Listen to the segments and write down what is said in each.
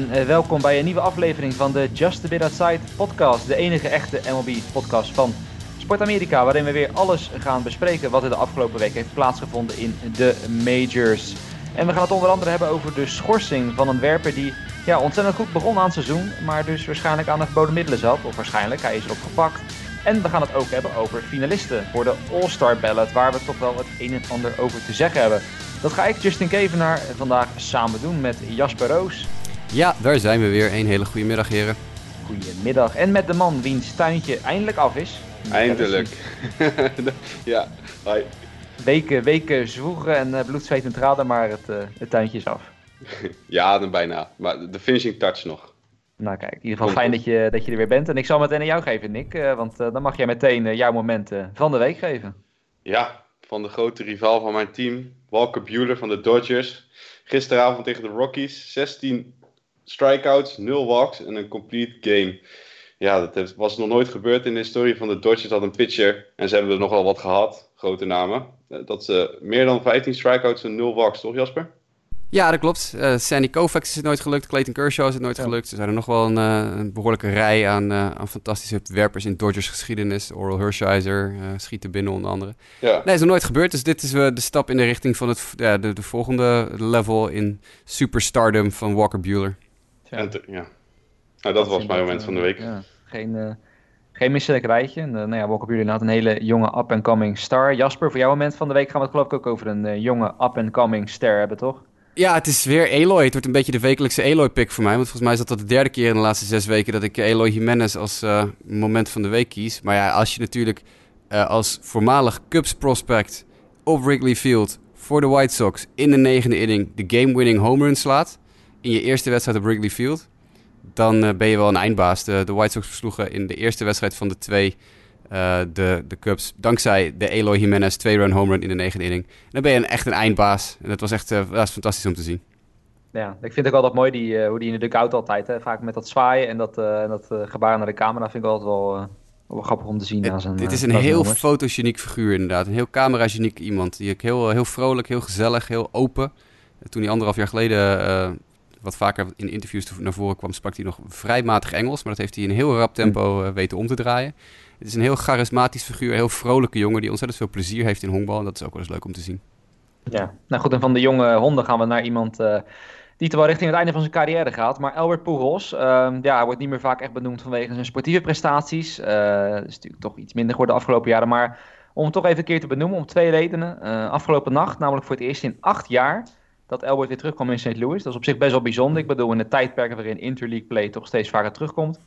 en eh, welkom bij een nieuwe aflevering van de Just a Bit Outside podcast. De enige echte MLB podcast van Sport Amerika, waarin we weer alles gaan bespreken wat er de afgelopen week heeft plaatsgevonden in de majors. En we gaan het onder andere hebben over de schorsing van een werper die ja, ontzettend goed begon aan het seizoen, maar dus waarschijnlijk aan de verboden middelen zat. Of waarschijnlijk, hij is erop gepakt. En we gaan het ook hebben over finalisten voor de All-Star Ballot, waar we toch wel het een en ander over te zeggen hebben. Dat ga ik, Justin Kevenaar, vandaag samen doen met Jasper Roos. Ja, daar zijn we weer. Een hele goede middag, heren. Goedemiddag. En met de man wiens tuintje eindelijk af is. Eindelijk. ja, hoi. Weken, weken zwoegen en uh, bloed, zweet en traden, maar het, uh, het tuintje is af. ja, dan bijna. Maar de finishing touch nog. Nou kijk, in ieder geval fijn dat je, dat je er weer bent. En ik zal meteen aan jou geven, Nick. Uh, want dan mag jij meteen jouw moment van de week geven. Ja, van de grote rival van mijn team, Walker Buehler van de Dodgers. Gisteravond tegen de Rockies, 16 strikeouts, 0 walks en een complete game. Ja, dat was nog nooit gebeurd in de historie van de Dodgers. Dat een pitcher, en ze hebben er nogal wat gehad, grote namen, dat ze meer dan 15 strikeouts en 0 walks, toch Jasper? Ja, dat klopt. Uh, Sandy Koufax is het nooit gelukt. Clayton Kershaw is het nooit gelukt. Er zijn er nog wel een, uh, een behoorlijke rij aan, uh, aan, fantastische werpers in Dodgers geschiedenis. Oral Hershiser schiet er binnen onder andere. Ja. Nee, is nog nooit gebeurd. Dus dit is de stap in de richting van het, ja, de, de volgende level in superstardom van Walker Bueller. Ja. Te, ja. Nou, dat, was mijn moment van de week. Ja. Geen, geen misselijk rijtje. En, nou ja, Walker Bueller had een hele jonge up-and-coming star. Jasper, voor jouw moment van de week gaan we het geloof ik ook over een jonge up-and-coming ster hebben, toch? Ja, het is weer Eloy. Het wordt een beetje de wekelijkse Eloy-pick voor mij. Want volgens mij is dat de derde keer in de laatste zes weken dat ik Eloy Jimenez als uh, moment van de week kies. Maar ja, als je natuurlijk uh, als voormalig Cubs prospect op Wrigley Field voor de White Sox in de negende inning de game-winning home run slaat in je eerste wedstrijd op Wrigley Field, dan uh, ben je wel een eindbaas. De, de White Sox versloegen in de eerste wedstrijd van de twee uh, de, de Cubs. Dankzij de Eloy Jimenez twee-run home run in de negende inning. En dan ben je een, echt een eindbaas. En dat was echt uh, dat was fantastisch om te zien. Ja, ik vind ook altijd mooi die, uh, hoe die in de dugout altijd, hè, vaak met dat zwaaien en dat, dat gebaar naar de camera, vind ik altijd wel, wel grappig om te zien. Het, zijn, dit is een heel fotogeniek figuur inderdaad, een heel camera-geniek iemand. Die ik heel, heel vrolijk, heel gezellig, heel open. Toen hij anderhalf jaar geleden wat vaker in interviews naar voren kwam, sprak hij nog vrij matig Engels. Maar dat heeft hij in heel rap tempo weten om te draaien. Het is een heel charismatisch figuur, een heel vrolijke jongen die ontzettend veel plezier heeft in honkbal. En dat is ook wel eens leuk om te zien. Ja, nou goed, en van de jonge honden gaan we naar iemand uh, die wel richting het einde van zijn carrière gaat. Maar Albert Pujols, uh, ja, hij wordt niet meer vaak echt benoemd vanwege zijn sportieve prestaties. Uh, dat is natuurlijk toch iets minder geworden de afgelopen jaren. Maar om het toch even een keer te benoemen, om twee redenen. Afgelopen nacht, namelijk voor het eerst in acht jaar, dat Albert weer terugkwam in St. Louis. Dat is op zich best wel bijzonder. Ik bedoel, in de tijdperken waarin Interleague play toch steeds vaker terugkomt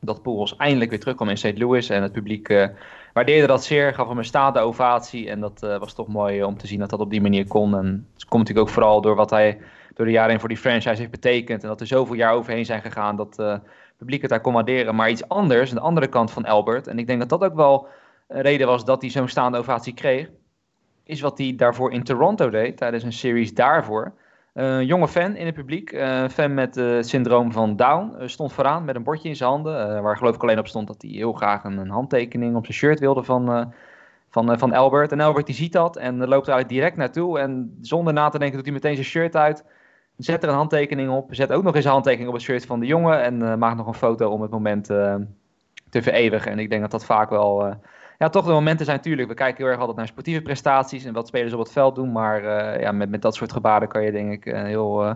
dat Pujols eindelijk weer terugkwam in St. Louis. En het publiek uh, waardeerde dat zeer, gaf hem een staande ovatie. En dat uh, was toch mooi om te zien dat dat op die manier kon. En het komt natuurlijk ook vooral door wat hij door de jaren voor die franchise heeft betekend. En dat er zoveel jaar overheen zijn gegaan dat uh, het publiek het waarderen. Maar iets anders, aan de andere kant van Albert. En ik denk dat dat ook wel een reden was dat hij zo'n staande ovatie kreeg. Is wat hij daarvoor in Toronto deed, tijdens een series daarvoor. Een jonge fan in het publiek, een fan met het syndroom van Down, stond vooraan met een bordje in zijn handen. waar geloof ik alleen op stond dat hij heel graag een, een handtekening op zijn shirt wilde van, van, van Albert. En Albert die ziet dat en loopt er direct naartoe. En zonder na te denken doet hij meteen zijn shirt uit. Zet er een handtekening op. Zet ook nog eens een handtekening op het shirt van de jongen. En maakt nog een foto om het moment te vereeuwigen. En ik denk dat dat vaak wel ja, toch de momenten zijn natuurlijk. We kijken heel erg altijd naar sportieve prestaties en wat spelers op het veld doen. Maar uh, ja, met, met dat soort gebaren kan je denk ik uh, heel, uh,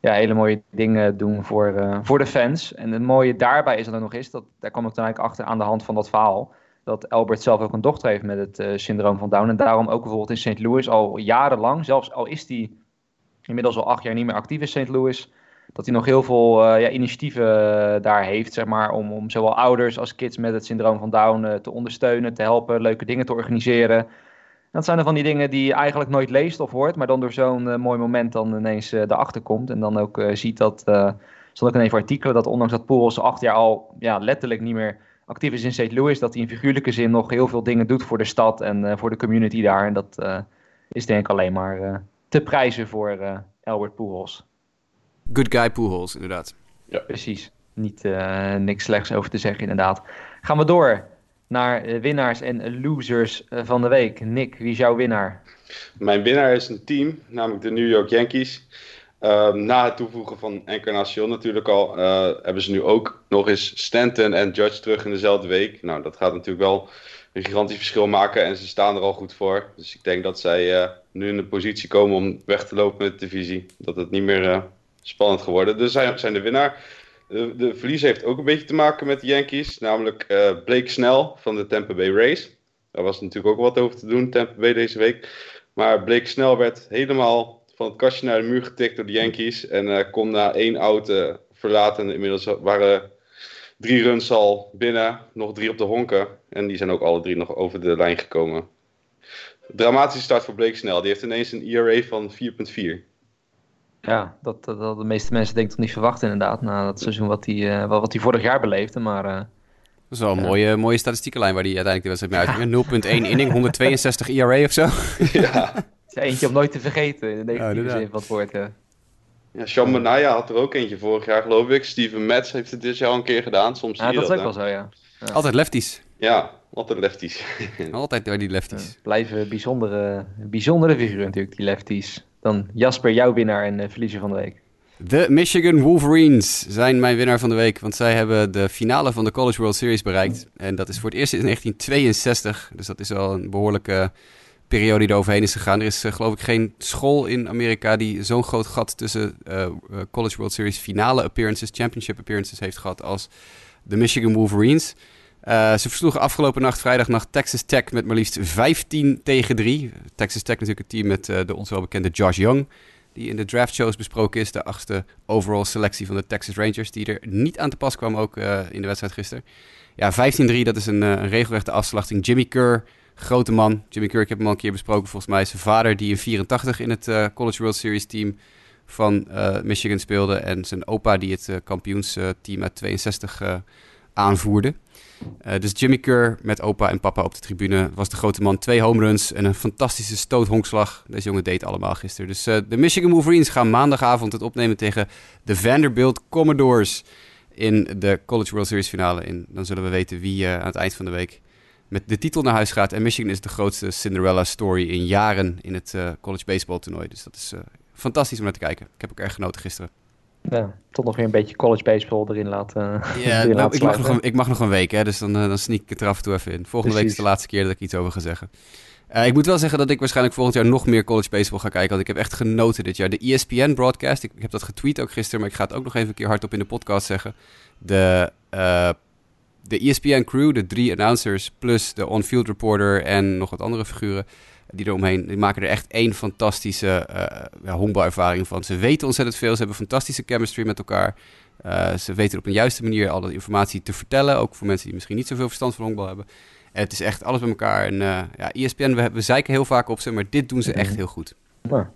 ja, hele mooie dingen doen voor, voor de fans. En het mooie daarbij is dat er nog is, dat, daar kwam ik dan eigenlijk achter aan de hand van dat verhaal. Dat Albert zelf ook een dochter heeft met het syndroom van Down. En daarom ook bijvoorbeeld in St. Louis al jarenlang, zelfs al is hij inmiddels al acht jaar niet meer actief in St. Louis dat hij nog heel veel uh, ja, initiatieven uh, daar heeft, zeg maar, om, om zowel ouders als kids met het syndroom van Down uh, te ondersteunen, te helpen, leuke dingen te organiseren. Dat zijn er van die dingen die je eigenlijk nooit leest of hoort, maar dan door zo'n mooi moment dan ineens erachter komt. En dan ook ziet dat, stond ook in een van artikelen, dat ondanks dat Poels acht jaar al ja, letterlijk niet meer actief is in St. Louis, dat hij in figuurlijke zin nog heel veel dingen doet voor de stad en voor de community daar. En dat is denk ik alleen maar te prijzen voor Albert Poels. Good guy Pujols, inderdaad. Ja. Precies. Niet, uh, niks slechts over te zeggen, inderdaad. Gaan we door naar uh, winnaars en losers uh, van de week. Nick, wie is jouw winnaar? Mijn winnaar is een team, namelijk de New York Yankees. Ehm, na het toevoegen van Encarnacion natuurlijk al, uh, hebben ze nu ook nog eens Stanton en Judge terug in dezelfde week. Nou, dat gaat natuurlijk wel een gigantisch verschil maken en ze staan er al goed voor. Dus ik denk dat zij uh, nu in de positie komen om weg te lopen met de divisie. Dat het niet meer uh, spannend geworden. Dus zij zijn de winnaar. De, de verlies heeft ook een beetje te maken met de Yankees. Namelijk Blake Snell van de Tampa Bay Rays. Daar was natuurlijk ook wat over te doen, Tampa Bay deze week. Maar Blake Snell werd helemaal van het kastje naar de muur getikt door de Yankees. En uh, kon na één out uh, verlaten. Inmiddels waren drie runs al binnen, nog drie op de honken. En die zijn ook alle drie nog over de lijn gekomen. Dramatische start voor Blake Snell. Die heeft ineens een ERA van 4,4. Ja, dat, dat, dat, de meeste mensen denk ik toch niet verwachten inderdaad. Na dat seizoen wat hij, uh, wat hij vorig jaar beleefde. Maar, uh, dat is wel een mooie, mooie statistiekenlijn waar hij uiteindelijk de wedstrijd mee uitging. 0,1 inning, 162 ERA of zo. Ja. is eentje om nooit te vergeten, in de negatieve zin van het woord. Ja, ja Sean Manaya had er ook eentje vorig jaar, geloof ik. Steven Metz heeft het dit jaar al een keer gedaan. Soms ja, dat is ook wel zo, ja. ja. Altijd lefties. Ja, altijd lefties. altijd door die lefties. Ja, blijven bijzondere, bijzondere figuren natuurlijk, die lefties. Dan Jasper, jouw winnaar en uh, verliezer van de week. De Michigan Wolverines zijn mijn winnaar van de week. Want zij hebben de finale van de College World Series bereikt. En dat is voor het eerst in 1962. Dus dat is wel een behoorlijke periode die er overheen is gegaan. Er is uh, geloof ik geen school in Amerika die zo'n groot gat tussen uh, College World Series finale appearances, championship appearances heeft gehad als de Michigan Wolverines. Uh, ze versloegen afgelopen nacht, vrijdagnacht, Texas Tech met maar liefst 15 tegen 3. Texas Tech natuurlijk een team met de ons wel bekende Josh Young, die in de draft shows besproken is. De achtste overall selectie van de Texas Rangers, die er niet aan te pas kwam ook in de wedstrijd gisteren. Ja, 15-3, dat is een, regelrechte afslachting. Jimmy Kerr grote man. Jimmy Kirk heb hem al een keer besproken. Volgens mij zijn vader die in 84 in het College World Series team van Michigan speelde. En zijn opa die het kampioensteam uit 62 aanvoerde. Dus Jimmy Kerr met opa en papa op de tribune was de grote man. Twee home runs en een fantastische stoothonkslag. Deze jongen deed allemaal gisteren. Dus de Michigan Wolverines gaan maandagavond het opnemen tegen de Vanderbilt Commodores in de College World Series finale. En dan zullen we weten wie aan het eind van de week met de titel naar huis gaat. En Michigan is de grootste Cinderella story in jaren in het college baseball toernooi. Dus dat is fantastisch om naar te kijken. Ik heb ook erg genoten gisteren. Ja, toch nog weer een beetje college baseball erin laten. Ja, erin nou, laten ik, mag nog een, ik mag nog een week, hè, dus dan, uh, dan sneak ik het er af en toe even in. Volgende Precies. week is de laatste keer dat ik iets over ga zeggen. Uh, ik moet wel zeggen dat ik waarschijnlijk volgend jaar nog meer college baseball ga kijken. Want ik heb echt genoten dit jaar. De ESPN broadcast, ik, ik heb dat getweet ook gisteren, maar ik ga het ook nog even een keer hardop in de podcast zeggen. De uh, de ESPN crew, de drie announcers, plus de on-field reporter en nog wat andere figuren die eromheen, die maken er echt één fantastische uh, ja, honkbalervaring van. Ze weten ontzettend veel, ze hebben fantastische chemistry met elkaar. Uh, ze weten op een juiste manier alle informatie te vertellen, ook voor mensen die misschien niet zoveel verstand van honkbal hebben. En het is echt alles bij elkaar. En uh, ja, ESPN, we, we zeiken heel vaak op ze, maar dit doen ze echt heel goed. Ja.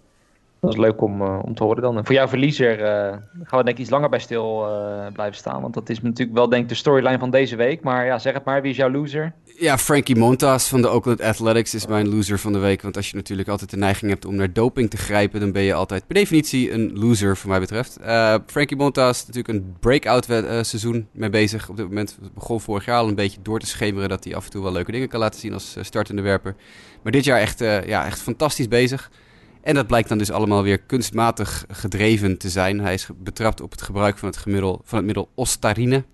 Dat is leuk om, uh, om te horen dan. En voor jouw verliezer uh, gaan we denk ik iets langer bij stil blijven staan. Want dat is natuurlijk wel denk ik de storyline van deze week. Maar ja, zeg het maar. Wie is jouw loser? Ja, Frankie Montas van de Oakland Athletics is mijn loser van de week. Want als je natuurlijk altijd de neiging hebt om naar doping te grijpen... dan ben je altijd per definitie een loser, voor mij betreft. Frankie Montas natuurlijk een breakout seizoen mee bezig op dit moment. Begon vorig jaar al een beetje door te schemeren... dat hij af en toe wel leuke dingen kan laten zien als startende werper. Maar dit jaar echt, ja, echt fantastisch bezig... En dat blijkt dan dus allemaal weer kunstmatig gedreven te zijn. Hij is betrapt op het gebruik van het, gemiddel, van het middel ostarine.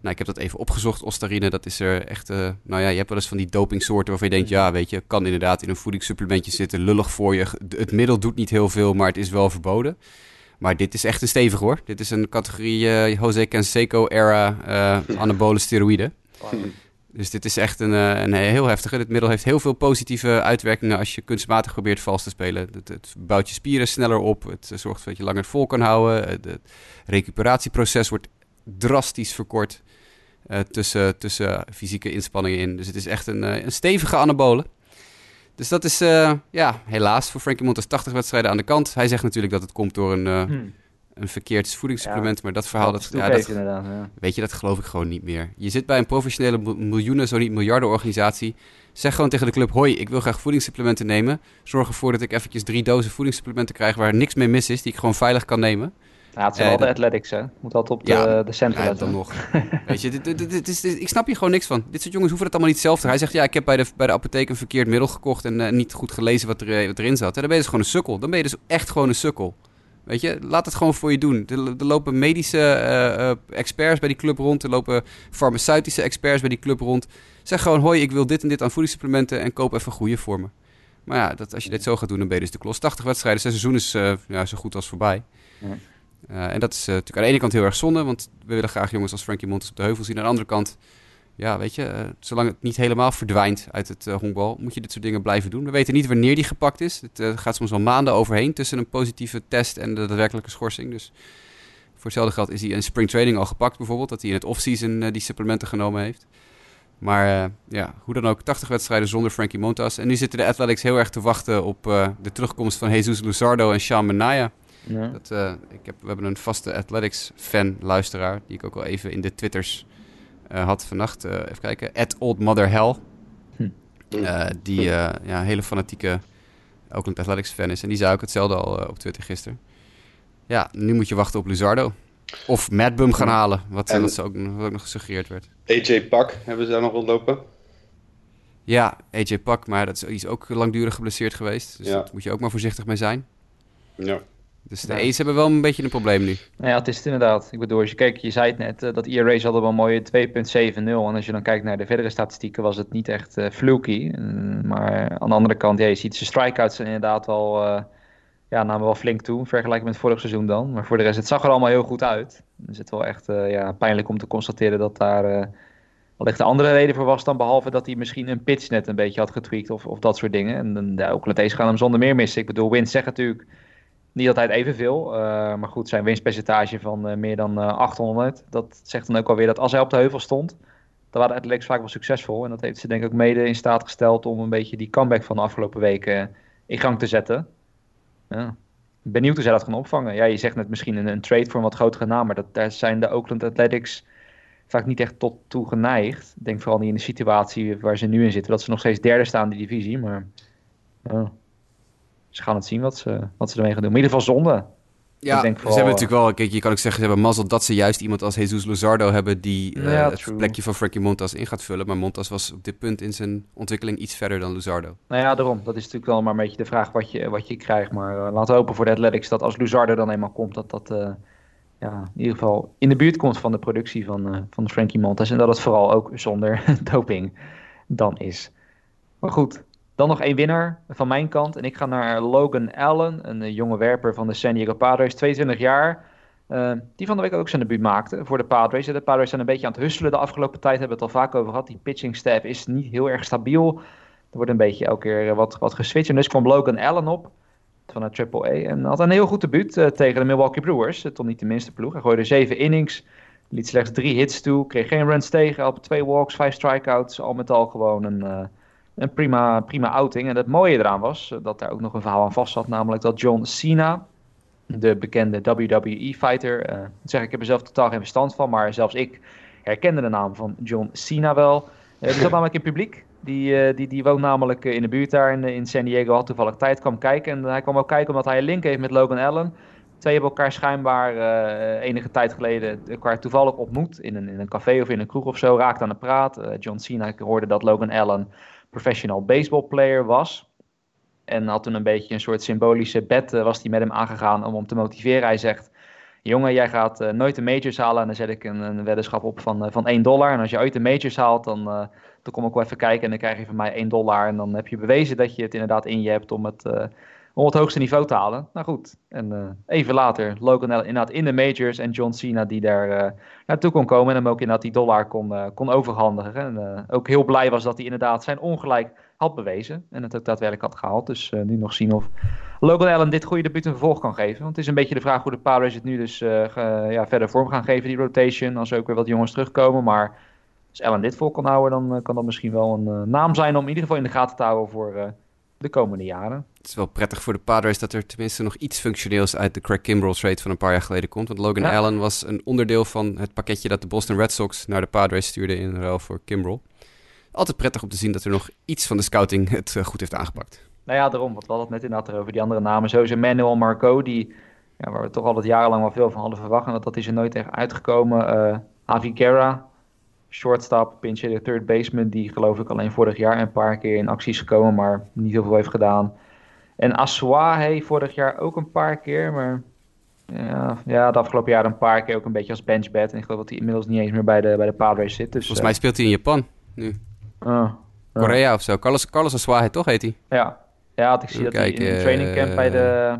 Nou, ik heb dat even opgezocht. Ostarine, dat is er echt... Uh, nou ja, je hebt wel eens van die dopingsoorten waarvan je denkt... ja, weet je, kan inderdaad in een voedingssupplementje zitten. Lullig voor je. Het middel doet niet heel veel, maar het is wel verboden. Maar dit is echt een stevig hoor. Dit is een categorie uh, Jose Canseco-era uh, anabole steroïden. Dus dit is echt een, een heel heftige. Dit middel heeft heel veel positieve uitwerkingen als je kunstmatig probeert vals te spelen. Het, het bouwt je spieren sneller op. Het zorgt dat je langer vol kan houden. Het, recuperatieproces wordt drastisch verkort tussen, tussen fysieke inspanningen in. Dus het is echt een, een stevige anabole. Dus dat is uh, ja, helaas voor Frankie Montes 80 wedstrijden aan de kant. Hij zegt natuurlijk dat het komt door een, hmm een verkeerd voedingssupplement. Ja, maar dat verhaal, dat, ja, dat, ja. weet je, dat geloof ik gewoon niet meer. Je zit bij een professionele miljoenen, zo niet miljardenorganisatie. Zeg gewoon tegen de club, hoi, ik wil graag voedingssupplementen nemen. Zorg ervoor dat ik eventjes drie dozen voedingssupplementen krijg waar niks mee mis is, die ik gewoon veilig kan nemen. Ja, het zijn wel de athletics, hè. Moet altijd op de, ja, de centen ja, dan nog. Weet je, dit, dit, dit, is, ik snap hier gewoon niks van. Dit soort jongens hoeven het allemaal niet zelf te Hij zegt, ja, ik heb bij de, bij de apotheek een verkeerd middel gekocht en uh, niet goed gelezen wat, er, wat erin zat. En dan ben je dus gewoon een sukkel. Dan ben je dus echt gewoon een sukkel. Weet je, laat het gewoon voor je doen. Er, lopen medische uh, experts bij die club rond. Er lopen farmaceutische experts bij die club rond. Zeg gewoon, hoi, ik wil dit en dit aan voedingssupplementen en koop even goede voor me. Maar ja, dat, als je dit zo gaat doen, dan ben je dus de klos. 80 wedstrijden, zijn seizoen is ja, zo goed als voorbij. Ja. En dat is natuurlijk aan de ene kant heel erg zonde, want we willen graag jongens als Frankie Montes op de heuvel zien. Aan de andere kant ja, weet je, uh, zolang het niet helemaal verdwijnt uit het honkbal, moet je dit soort dingen blijven doen. We weten niet wanneer die gepakt is. Het gaat soms al maanden overheen tussen een positieve test en de daadwerkelijke schorsing. Dus voor hetzelfde geld is hij in springtraining al gepakt bijvoorbeeld, dat hij in het offseason die supplementen genomen heeft. Maar ja, hoe dan ook, 80 wedstrijden zonder Frankie Montas. En nu zitten de Athletics heel erg te wachten op de terugkomst van Jesus Luzardo en Sean Manaya. Ja. Dat, ik heb, we hebben een vaste Athletics-fan, luisteraar, die ik ook al even in de Twitters uh, had vannacht, uh, even kijken, at Old Mother Hell. Hm. Uh, die ja, een hele fanatieke Oakland Athletics fan is. En die zei ook hetzelfde al op Twitter gisteren. Ja, nu moet je wachten op Luzardo. Of Madbum gaan halen, wat, en, wat, ook, wat ook nog gesuggereerd werd. AJ Pak hebben ze daar nog rondlopen? Ja, AJ Pak, maar dat is, die is ook langdurig geblesseerd geweest. Dus ja. daar moet je ook maar voorzichtig mee zijn. Ja. Dus de A's hebben wel een beetje een probleem nu. Nou ja, het is het inderdaad. Ik bedoel, als je kijkt, je zei het net, uh, dat ERA's hadden wel een mooie 2.70. En als je dan kijkt naar de verdere statistieken, was het niet echt uh, fluky. maar aan de andere kant, ja, je ziet zijn strikeouts inderdaad wel, uh, ja, namen wel flink toe. Vergelijking met vorig seizoen dan. Maar voor de rest, het zag er allemaal heel goed uit. Dus het is wel echt ja, pijnlijk om te constateren dat daar wellicht de andere reden voor was dan behalve dat hij misschien een pitch net een beetje had getweakt of, of dat soort dingen. En de Oakland A's gaan hem zonder meer missen. Ik bedoel, Wins zegt natuurlijk niet altijd evenveel, uh, maar goed, zijn winstpercentage van uh, meer dan uh, eh, 800, dat zegt dan ook alweer dat als hij op de heuvel stond, dan waren de Athletics vaak wel succesvol. En dat heeft ze denk ik ook mede in staat gesteld om een beetje die comeback van de afgelopen weken in gang te zetten. Ja. Benieuwd hoe zij dat gaan opvangen. Ja, je zegt net misschien een, een trade voor een wat grotere naam, maar dat, daar zijn de Oakland Athletics vaak niet echt tot toe geneigd. Ik denk vooral niet in de situatie waar ze nu in zitten, dat ze nog steeds derde staan in die divisie, maar... ze gaan het zien wat ze, wat ze ermee gaan doen. Maar in ieder geval zonde. Ja, ik denk vooral, ze hebben natuurlijk wel, kijk, je kan ook zeggen, ze hebben mazzel dat ze juist iemand als Jesus Luzardo hebben die uh, het plekje van Frankie Montas in gaat vullen. Maar Montas was op dit punt in zijn ontwikkeling iets verder dan Luzardo. Nou ja, daarom. Dat is natuurlijk wel maar een beetje de vraag wat je, wat je krijgt. Maar uh, laten we hopen voor de Athletics dat als Luzardo dan eenmaal komt, dat dat uh, ja, in ieder geval in de buurt komt van de productie van, van Frankie Montas. En dat het vooral ook zonder doping dan is. Maar goed, dan nog één winnaar van mijn kant. En ik ga naar Logan Allen, een eh, jonge werper van de San Diego Padres, 22 jaar. Uh, die van de week ook zijn debuut maakte voor de Padres. De Padres zijn een beetje aan het husselen de afgelopen tijd. Hebben we het al vaak over gehad. Die pitching staff is niet heel erg stabiel. Er wordt een beetje elke keer eh, wat, wat geswitcht. En dus kwam Logan Allen op van de Triple A. En had een heel goed debuut uh, tegen de Milwaukee Brewers. Toch niet de minste ploeg. Hij gooide zeven innings. Liet slechts drie hits toe. Kreeg geen runs tegen. Op twee walks, vijf strikeouts. Al met al gewoon een een prima, prima outing. En het mooie eraan was eh, dat daar ook nog een verhaal aan vast zat, namelijk dat John Cena, de bekende WWE-fighter, uh, eh, zeg ik heb er zelf totaal geen verstand van, maar zelfs ik herkende de naam van John Cena wel. Uh, die zat namelijk in publiek. Die, uh, die, die woont namelijk in de buurt daar in, in San Diego, had toevallig tijd, kwam kijken. En hij kwam ook kijken omdat hij een link heeft met Logan Allen. Twee hebben elkaar schijnbaar enige tijd geleden elkaar toevallig ontmoet in een, in een café of in een kroeg of zo. Raakte aan de praat. John Cena hoorde dat Logan Allen professional baseball player was. En had toen een beetje een soort symbolische bet uh, was hij met hem aangegaan om hem te motiveren. Hij zegt, jongen, jij gaat uh, nooit de majors halen. En dan zet ik een, weddenschap op van, uh, van 1 dollar. En als je ooit de majors haalt, dan, dan kom ik wel even kijken. En dan krijg je van mij 1 dollar. En dan heb je bewezen dat je het inderdaad in je hebt om het, om het hoogste niveau te halen. Nou goed, en even later Logan inderdaad in de majors. En John Cena die daar naartoe kon komen. En hem ook inderdaad die dollar kon, uh, kon overhandigen. En ook heel blij was dat hij inderdaad zijn ongelijk had bewezen. En het ook daadwerkelijk had gehaald. Dus nu nog zien of Logan Allen dit goede debuut een vervolg kan geven. Want het is een beetje de vraag hoe de Padres het nu dus ja, verder vorm gaan geven, die rotation. Als er ook weer wat jongens terugkomen. Maar als Allen dit vol kan houden, dan kan dat misschien wel een naam zijn om in ieder geval in de gaten te houden voor de komende jaren. Het is wel prettig voor de Padres dat er tenminste nog iets functioneels uit de Craig Kimbrell trade van een paar jaar geleden komt. Want Logan Allen was een onderdeel van het pakketje dat de Boston Red Sox naar de Padres stuurde in ruil voor Kimbrell. Altijd prettig om te zien dat er nog iets van de scouting het eh, goed heeft aangepakt. Nou ja, daarom. Want we hadden het net inderdaad over die andere namen. Sowieso Manuel Marco, die, ja, waar we toch altijd jarenlang wel veel van hadden verwacht. En dat, dat is er nooit echt uitgekomen. Uh, Avi Guerra, shortstop, pinch de third baseman, die geloof ik alleen vorig jaar een paar keer in acties gekomen, maar niet heel veel heeft gedaan. En Aswa heeft vorig jaar ook een paar keer, maar Ja, ja, de afgelopen jaar een paar keer ook een beetje als benchbed. En ik geloof dat hij inmiddels niet eens meer bij de, bij de Padres zit. Dus, Volgens mij speelt hij in Japan nu. uh, Korea of zo. Carlos, Carlos Aswahe, toch heet hij? Ja, ja had ik zie dat hij in een training camp bij eh, de,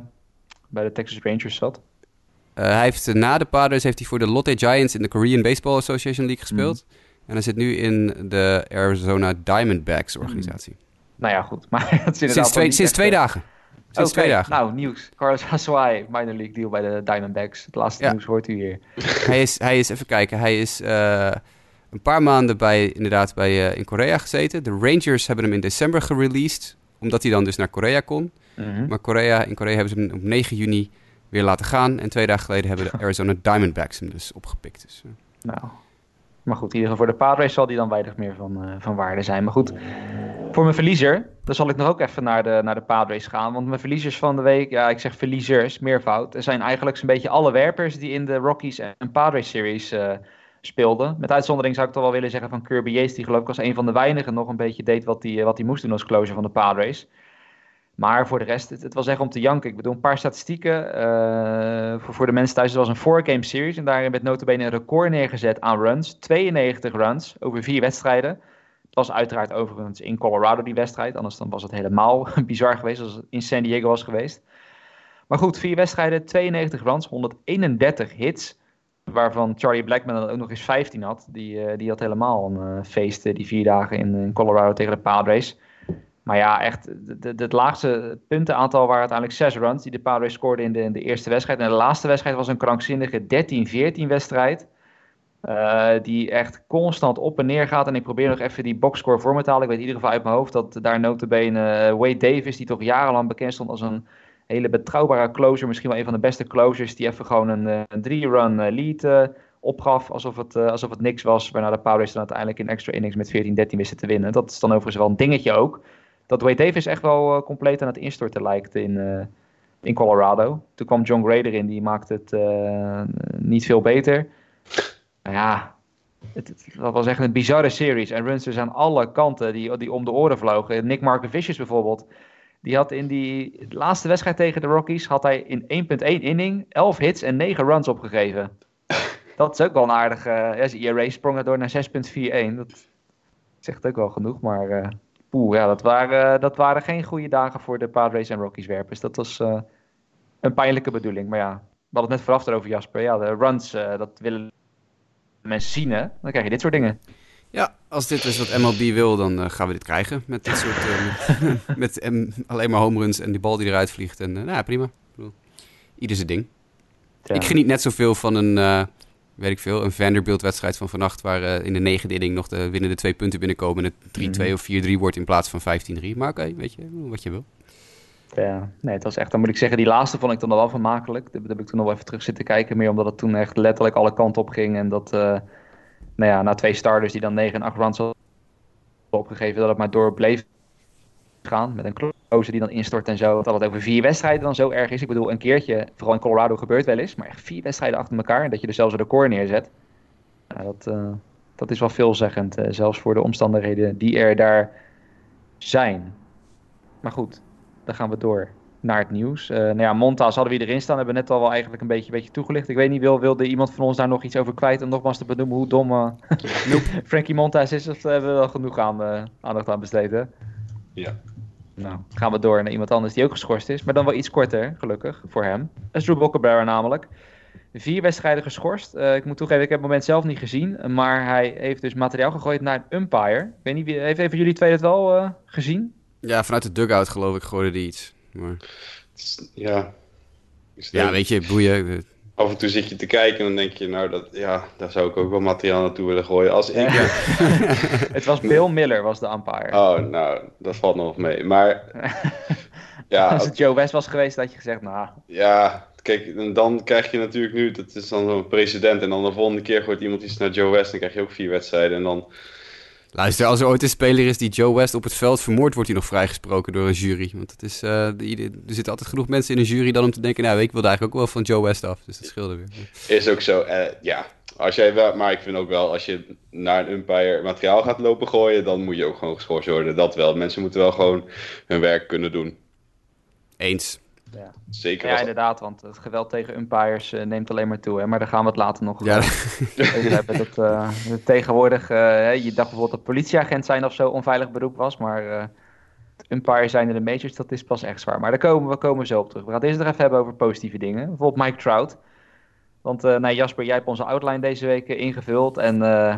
bij de Texas Rangers zat. Eh, hij heeft, eh, na de Padres heeft hij voor de Lotte Giants in de Korean Baseball Association League gespeeld. Mhm. En hij zit nu in de Arizona Diamondbacks organisatie. Nou ja, goed. Maar het Sinds, twee, sinds echt, twee eh, dagen. Sinds twee dagen. Nou, nieuws. Carlos Hassawai, minor league deal bij de Diamondbacks. Het laatste Ja. nieuws hoort u hier. hij, is, hij is, even kijken, hij is een paar maanden bij, inderdaad bij, in Korea gezeten. De Rangers hebben hem in december gereleased, omdat hij dan dus naar Korea kon. Mhm. Maar Korea, in Korea hebben ze hem op 9 juni weer laten gaan. En twee dagen geleden hebben de Arizona Diamondbacks hem dus opgepikt. Dus, eh, Nou, maar goed, in ieder geval voor de Padres zal die dan weinig meer van, eh, van waarde zijn. Maar goed, voor mijn verliezer, dan zal ik nog ook even naar de, naar de Padres gaan. Want mijn verliezers van de week, ja, ik zeg verliezers, meervoud. Er zijn eigenlijk zo'n beetje alle werpers die in de Rockies en Padres series eh, speelden. Met uitzondering zou ik toch wel willen zeggen van Kirby Yates, die geloof ik als een van de weinigen nog een beetje deed wat hij wat moest doen als closer van de Padres. Maar voor de rest, het, was echt om te janken. Ik bedoel, een paar statistieken eh, voor, voor de mensen thuis. Het was een four-game series en daarin werd notabene een record neergezet aan runs. 92 runs over vier wedstrijden. Het was uiteraard overigens in Colorado die wedstrijd. Anders dan was het helemaal bizar geweest als het in San Diego was geweest. Maar goed, vier wedstrijden, 92 runs, 131 hits. Waarvan Charlie Blackman dan ook nog eens 15 had. Die, eh, die had helemaal een eh, feest die vier dagen in Colorado tegen de Padres. Maar ja, echt, het laagste puntenaantal waren uiteindelijk zes runs die de Padres scoorden in de, in de eerste wedstrijd. En de laatste wedstrijd was een krankzinnige 13-14 wedstrijd. eh, die echt constant op en neer gaat. En ik probeer nog even die boxscore voor me te halen. Ik weet in ieder geval uit mijn hoofd dat daar notabene eh, Wade Davis, die toch jarenlang bekend stond als een hele betrouwbare closer. Misschien wel een van de beste closers. Die even gewoon een, eh, drie-run lead opgaf. Alsof het, eh, alsof het niks was. Waarna de Padres dan uiteindelijk in extra innings met 14-13 wisten te winnen. Dat is dan overigens wel een dingetje ook dat Wade Davis echt wel eh, compleet aan het instorten lijkt in, eh, in Colorado. Toen kwam John Gray erin, die maakte het eh, niet veel beter. Nou ja, het, dat was echt een bizarre series. En runs dus aan alle kanten die, die om de oren vlogen. Nick Markovicius bijvoorbeeld. Die had in die laatste wedstrijd tegen de Rockies... had hij in 1.1 inning 11 hits en 9 runs opgegeven. Dat is ook wel een aardige... ja, zijn ERA sprong er door naar 6.41. Dat zegt ook wel genoeg, maar... Poeh, ja, dat waren, dat waren geen goede dagen voor de Padres en Rockies werpers. Dat was eh, een pijnlijke bedoeling. Maar ja, we hadden het net vooraf erover, Jasper. Ja, de runs, eh, dat willen mensen zien, hè? Dan krijg je dit soort dingen. Ja, als dit is wat MLB wil, dan eh, gaan we dit krijgen. Met dit soort. eh, met met alleen maar home runs en die bal die eruit vliegt. En eh, nou ja, prima. Ieder zijn ding. Ja. Ik geniet net zoveel van een. Weet ik veel, een Vanderbilt-wedstrijd van vannacht. Waar eh, in de negende inning nog de winnende twee punten binnenkomen. En het 3-2 Mhm. of 4-3 wordt in plaats van 15-3. Maar oké, weet je, wat je wil. Ja, nee, het was echt, dan moet ik zeggen, die laatste vond ik dan wel vermakelijk. Daar heb ik toen nog wel even terug zitten kijken. Meer omdat het toen echt letterlijk alle kanten op ging. En dat, eh, nou ja, na twee starters die dan 9 en 8 runs hadden opgegeven, dat het maar door bleef gaan. Met een die dan instort en zo. Dat het over vier wedstrijden dan zo erg is. Ik bedoel, een keertje, vooral in Colorado gebeurt wel eens. Maar echt vier wedstrijden achter elkaar. En dat je er zelfs een record neerzet. Ja, dat, eh, dat is wel veelzeggend. eh, zelfs voor de omstandigheden die er daar zijn. Maar goed, dan gaan we door naar het nieuws. Eh nou ja, Montas hadden we erin staan. Hebben we net al wel eigenlijk een beetje, beetje toegelicht. Ik weet niet, wil, wilde iemand van ons daar nog iets over kwijt? Om nogmaals te benoemen hoe dom Frankie Montas is. Of hebben we wel genoeg aan, aandacht aan besteed, hè? Ja. Nou, gaan we door naar iemand anders die ook geschorst is. Maar dan wel iets korter, gelukkig, voor hem. Dat is Drew Bockenbauer namelijk. Vier wedstrijden geschorst. Eh, ik moet toegeven, ik heb het moment zelf niet gezien. Maar hij heeft dus materiaal gegooid naar een umpire. Ik weet niet, wie, heeft even jullie twee het wel eh, gezien? Ja, vanuit de dugout geloof ik gooide die iets. Maar, Ja. Ja, weet je, boeien. Af en toe zit je te kijken en dan denk je, nou, dat, ja, daar zou ik ook wel materiaal naartoe willen gooien. Als ik, het was Bill Miller, was de umpire. Oh, nou, dat valt nog mee. Maar ja, Als het Joe West was geweest, had je gezegd, nou, ja, kijk, en dan krijg je natuurlijk nu, dat is dan zo'n precedent. En dan de volgende keer gooit iemand iets naar Joe West, dan krijg je ook vier wedstrijden. En dan, Luister, als er ooit een speler is die Joe West op het veld vermoordt, wordt hij nog vrijgesproken door een jury. Want het is, eh, er zitten altijd genoeg mensen in een jury dan om te denken, nou, ik wilde eigenlijk ook wel van Joe West af. Dus dat scheelde weer. is ook zo, eh, ja. Als jij wel, maar ik vind ook wel, als je naar een umpire materiaal gaat lopen gooien, dan moet je ook gewoon geschorst worden. Dat wel. Mensen moeten wel gewoon hun werk kunnen doen. Eens. Ja. Zeker Ja, als- inderdaad, want het geweld tegen umpires eh, neemt alleen maar toe. Hè? Maar daar gaan we het later nog Ja, over hebben. Dat, eh, tegenwoordig, eh, hè, je dacht bijvoorbeeld dat politieagent zijn of zo onveilig beroep was. Maar eh umpire zijn in de majors, dat is pas echt zwaar. Maar daar komen we komen zo op terug. We gaan het eerst nog even hebben over positieve dingen. Bijvoorbeeld Mike Trout. Want eh, nou, Jasper, jij hebt onze outline deze week ingevuld. En eh,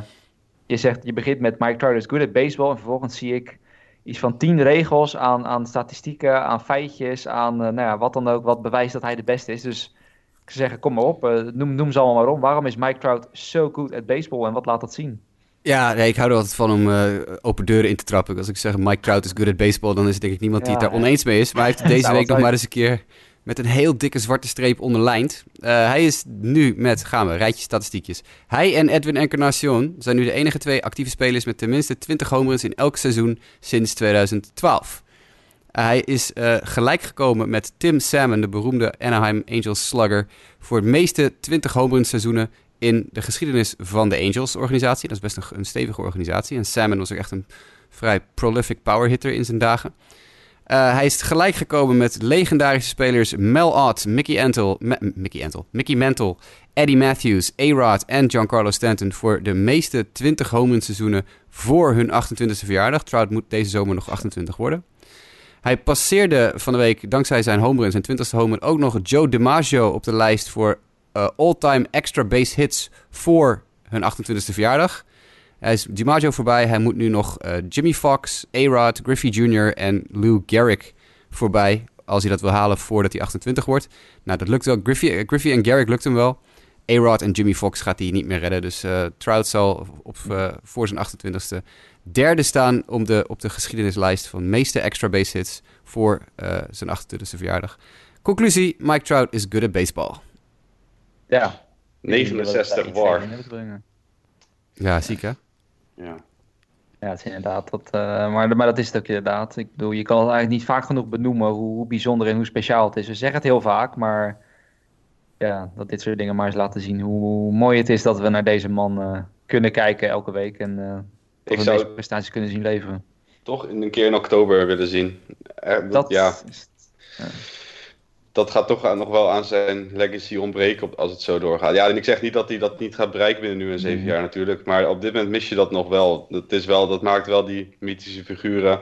je zegt, je begint met Mike Trout is good at baseball. En vervolgens zie ik iets van tien regels aan, aan statistieken, aan feitjes, aan eh, nou ja, wat dan ook, wat bewijst dat hij de beste is. Dus ik zou zeggen, kom maar op, eh, noem, noem ze allemaal maar om. Waarom is Mike Trout zo goed at baseball en wat laat dat zien? Ja, nee, ik hou er altijd van om eh, open deuren in te trappen. Als ik zeg Mike Trout is good at baseball, dan is er denk ik niemand die het daar oneens mee is. Maar hij heeft deze week nog maar eens een keer met een heel dikke zwarte streep onderlijnd. Eh, hij is nu met, gaan we, rijtje statistiekjes. Hij en Edwin Encarnacion zijn nu de enige twee actieve spelers met tenminste 20 home runs in elk seizoen sinds 2012. Uh, hij is eh, gelijk gekomen met Tim Salmon, de beroemde Anaheim Angels slugger, voor het meeste 20 home run seizoenen in de geschiedenis van de Angels-organisatie. Dat is best een, een stevige organisatie. En Salmon was ook echt een vrij prolific power hitter in zijn dagen. Uh, hij is gelijk gekomen met legendarische spelers Mel Ott, Mickey Antle, Mickey Antle, Mickey Mantle, Eddie Matthews, A-Rod en Giancarlo Stanton voor de meeste 20 home seizoenen voor hun 28e verjaardag. Trout moet deze zomer nog 28 worden. Hij passeerde van de week, dankzij zijn home run, zijn 20ste home run, ook nog Joe DiMaggio op de lijst voor uh, all-time extra base hits voor hun 28e verjaardag. Hij is DiMaggio voorbij. Hij moet nu nog uh, Jimmy Fox, A-Rod, Griffey Jr. en Lou Gehrig voorbij. Als hij dat wil halen voordat hij 28 wordt. Nou, dat lukt wel. Griffey, uh, Griffey en Gehrig lukt hem wel. A-Rod en Jimmy Fox gaat hij niet meer redden. Dus uh, Trout zal op, voor zijn 28e derde staan om de, op de geschiedenislijst van meeste extra base hits voor zijn 28e verjaardag. Conclusie, Mike Trout is good at baseball. Ja. 69 war. Ja, ziek hè? Ja. Ja, het is inderdaad. Dat, uh, maar, maar dat is het ook inderdaad. Ik bedoel, je kan het eigenlijk niet vaak genoeg benoemen hoe, hoe bijzonder en hoe speciaal het is. We zeggen het heel vaak, maar ja, dat dit soort dingen maar eens laten zien hoe mooi het is dat we naar deze man uh, kunnen kijken elke week. En uh, ik we zou deze prestaties kunnen zien leveren. Toch een keer in oktober willen zien. Dat, ja. Is, ja. Dat gaat toch nog wel aan zijn legacy ontbreken als het zo doorgaat. Ja, en ik zeg niet dat hij dat niet gaat bereiken binnen nu en zeven mm. jaar natuurlijk. Maar op dit moment mis je dat nog wel. Dat, is wel. dat maakt wel die mythische figuren.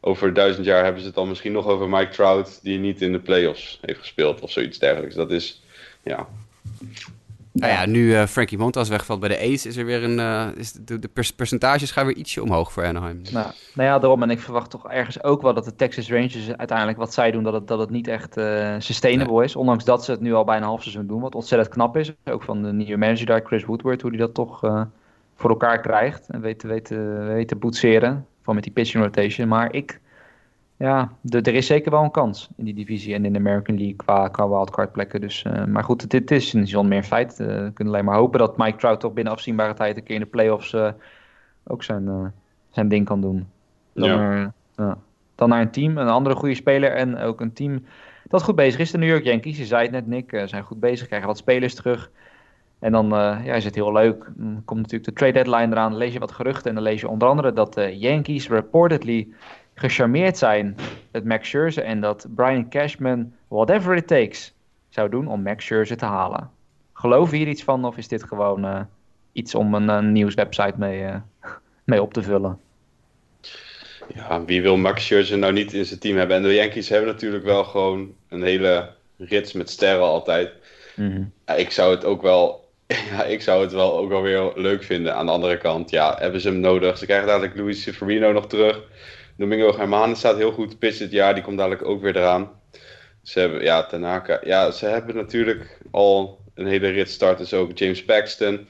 Over duizend jaar hebben ze het dan misschien nog over Mike Trout... die niet in de playoffs heeft gespeeld of zoiets dergelijks. Dat is, ja... Nou ja, nu uh, Frankie Montas wegvalt bij de Ace, is er weer een. Uh, is de, de percentages gaan weer ietsje omhoog voor Anaheim. Nou, nou ja, daarom. En ik verwacht toch ergens ook wel dat de Texas Rangers uiteindelijk wat zij doen, dat het, dat het niet echt uh, sustainable nee. is. Ondanks dat ze het nu al bijna een half seizoen doen, wat ontzettend knap is. Ook van de nieuwe manager daar, Chris Woodward, hoe hij dat toch voor elkaar krijgt. En weet, weet, weet te boetseren. Van met die pitching rotation. Maar ik. Ja, de, er is zeker wel een kans in die divisie en in de American League qua, qua wildcard plekken. Dus, uh, maar goed, dit is een zon meer feit. Uh, we kunnen alleen maar hopen dat Mike Trout toch binnen afzienbare tijd een keer in de playoffs uh, ook zijn, zijn ding kan doen. Dan, ja. naar, dan naar een team, een andere goede speler en ook een team dat goed bezig is. De New York Yankees, je zei het net Nick, zijn goed bezig, krijgen wat spelers terug. En dan ja, is het heel leuk. Dan komt natuurlijk de trade deadline eraan, lees je wat geruchten en dan lees je onder andere dat de Yankees reportedly gecharmeerd zijn met Max Scherzer en dat Brian Cashman whatever it takes zou doen om Max Scherzer te halen. Geloof je hier iets van of is dit gewoon uh, iets om een, een nieuwswebsite mee, uh, mee op te vullen? Ja, wie wil Max Scherzer nou niet in zijn team hebben? En de Yankees hebben natuurlijk wel gewoon een hele rits met sterren altijd. Mhm. Mm -hmm. ja, ik zou het ook wel ja, ik zou het wel ook wel weer leuk vinden. Aan de andere kant, ja, hebben ze hem nodig. Ze krijgen dadelijk Luis Severino nog terug. Domingo Germán staat heel goed te pitchen dit jaar. Die komt dadelijk ook weer eraan. Ze hebben, ja, Tanaka. Ja, ze hebben natuurlijk al een hele rit starters ook. James Paxton.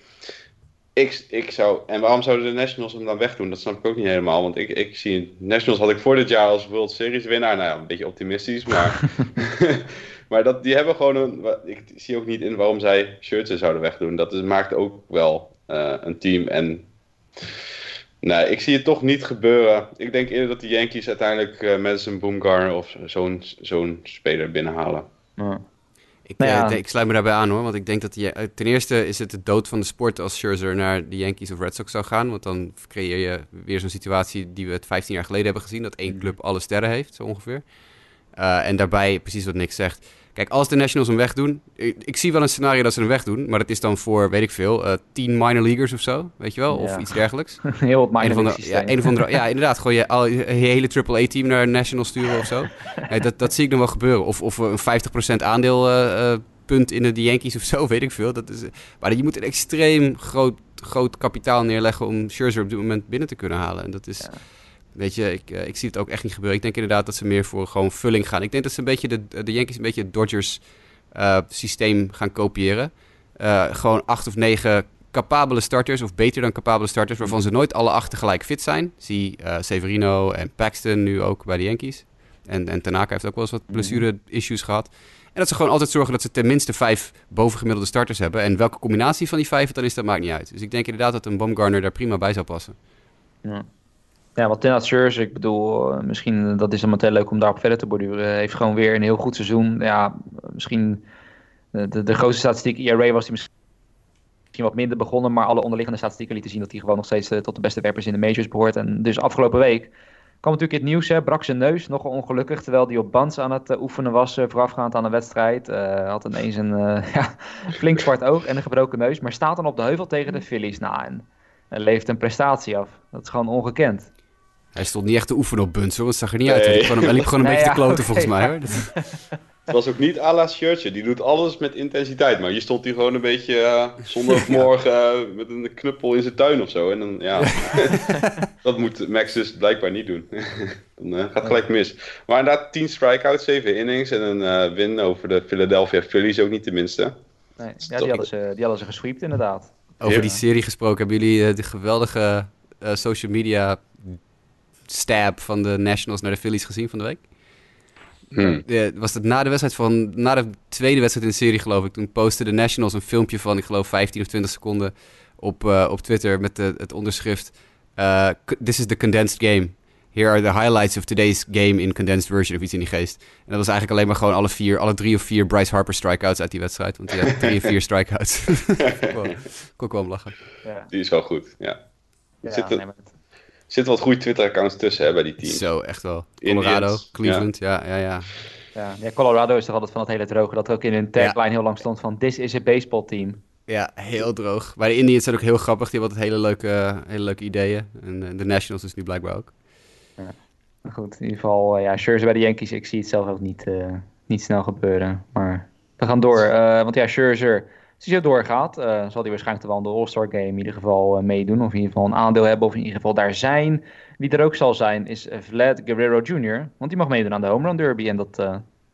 Ik, ik zou, en waarom zouden de Nationals hem dan wegdoen? Dat snap ik ook niet helemaal. Want ik, ik zie, Nationals had ik voor dit jaar als World Series winnaar. Nou ja, een beetje optimistisch, maar... maar dat, die hebben gewoon een... Ik zie ook niet in waarom zij Scherzer zouden wegdoen. Dat is, maakt ook wel uh, een team en... Nee, ik zie het toch niet gebeuren. Ik denk eerder dat de Yankees uiteindelijk uh, Madison Bumgarner of zo'n zo'n speler binnenhalen. Ja. Ik, Nou ja. uh, ik sluit me daarbij aan hoor, want ik denk dat die, uh, ten eerste is het de dood van de sport als Scherzer naar de Yankees of Red Sox zou gaan. Want dan creëer je weer zo'n situatie die we het 15 jaar geleden hebben gezien, dat één club alle sterren heeft, zo ongeveer. Uh, en daarbij, precies wat Nick zegt. Kijk, als de Nationals hem wegdoen. Ik, ik, zie wel een scenario dat ze hem wegdoen. Maar dat is dan voor, weet ik veel, uh, tien minor leaguers of zo. Weet je wel? Of ja. iets dergelijks. Heel wat minor league ja, een of andere, ja, inderdaad. Gewoon je, al, je hele AAA-team naar Nationals sturen of zo. ja, dat, dat zie ik nog wel gebeuren. Of, of een 50% aandeel uh, punt in de Yankees of zo, weet ik veel. Dat is, maar je moet een extreem groot, groot kapitaal neerleggen om Scherzer op dit moment binnen te kunnen halen. En dat is... Ja. Weet je, ik, uh, ik zie het ook echt niet gebeuren. Ik denk inderdaad dat ze meer voor gewoon vulling gaan. Ik denk dat ze een beetje de, de Yankees een beetje het Dodgers uh, systeem gaan kopiëren. Uh, gewoon acht of negen capabele starters, of beter dan capabele starters, waarvan ze nooit alle acht tegelijk fit zijn. Zie Severino en Paxton nu ook bij de Yankees. En, en Tanaka heeft ook wel eens wat blessure-issues gehad. En dat ze gewoon altijd zorgen dat ze tenminste vijf bovengemiddelde starters hebben. En welke combinatie van die vijf het dan is, dat maakt niet uit. Dus ik denk inderdaad dat een Baumgartner daar prima bij zou passen. Ja. Ja, wat ten Scherzer, ik bedoel, eh, misschien dat is dan meteen leuk om daarop verder te borduren. Heeft gewoon weer een heel goed seizoen. Ja, misschien de, de grootste statistiek ERA was hij misschien wat minder begonnen, maar alle onderliggende statistieken lieten zien dat hij gewoon nog steeds eh, tot de beste werpers in de majors behoort. En dus afgelopen week kwam natuurlijk het nieuws, hè, brak zijn neus, nogal ongelukkig, terwijl hij op bands aan het oefenen was voorafgaand aan de wedstrijd. Uh, had ineens een ja, flink zwart oog en een gebroken neus, maar staat dan op de heuvel tegen de Phillies na en, en leeft een prestatie af. Dat is gewoon ongekend. Hij stond niet echt te oefenen op bunts, hoor. Het zag er niet uit. Hij liep gewoon, hij liep gewoon een beetje te kloten, volgens mij. Hoor. Het was ook niet à la shirtje. Die doet alles met intensiteit. Maar je stond hier gewoon een beetje uh, zondagmorgen uh, met een knuppel in zijn tuin of zo. En dan, ja, dat moet Max dus blijkbaar niet doen. dan uh, gaat gelijk mis. Maar inderdaad, 10 strikeouts, 7 innings en een win over de Philadelphia Phillies ook niet tenminste. Nee, ja, die hadden, ze, die hadden ze gesweept inderdaad. Over die serie gesproken, hebben jullie de geweldige social media stab van de Nationals naar de Phillies gezien van de week? Hmm. was het na de wedstrijd van, na de tweede wedstrijd in de serie geloof ik, toen postte de Nationals een filmpje van, ik geloof 15 of 20 seconden op, uh, op Twitter met de, het onderschrift, uh, this is the condensed game. Here are the highlights of today's game in condensed version of iets in die geest. En dat was eigenlijk alleen maar gewoon alle vier, alle drie of vier Bryce Harper strikeouts uit die wedstrijd. Want die had drie of vier strikeouts. Kon ik wel om lachen. Ja. Die is wel goed, ja. ja Zit nee, zitten wat goede Twitter-accounts tussen hè, bij die teams. Zo, echt wel. Colorado, Cleveland, ja, ja, ja. ja. Ja, Colorado is toch altijd van het hele droge. Dat er ook in hun tagline heel lang stond van... This is a baseball team. Ja, heel droog. Bij de Indians zijn ook heel grappig. Die hebben altijd hele leuke, hele leuke ideeën. En uh, de Nationals is nu blijkbaar ook. Ja. Goed, in ieder geval, uh, ja, Scherzer bij de Yankees. Ik zie het zelf ook niet, uh, niet snel gebeuren. Maar we gaan door. want ja, Scherzer als hij zo doorgaat, uh, zal hij waarschijnlijk wel aan de All-Star Game in ieder geval uh, meedoen. Of in ieder geval een aandeel hebben, of in ieder geval daar zijn. Wie er ook zal zijn, is uh, Vlad Guerrero Jr. Want die mag meedoen aan de Home Run Derby. En dat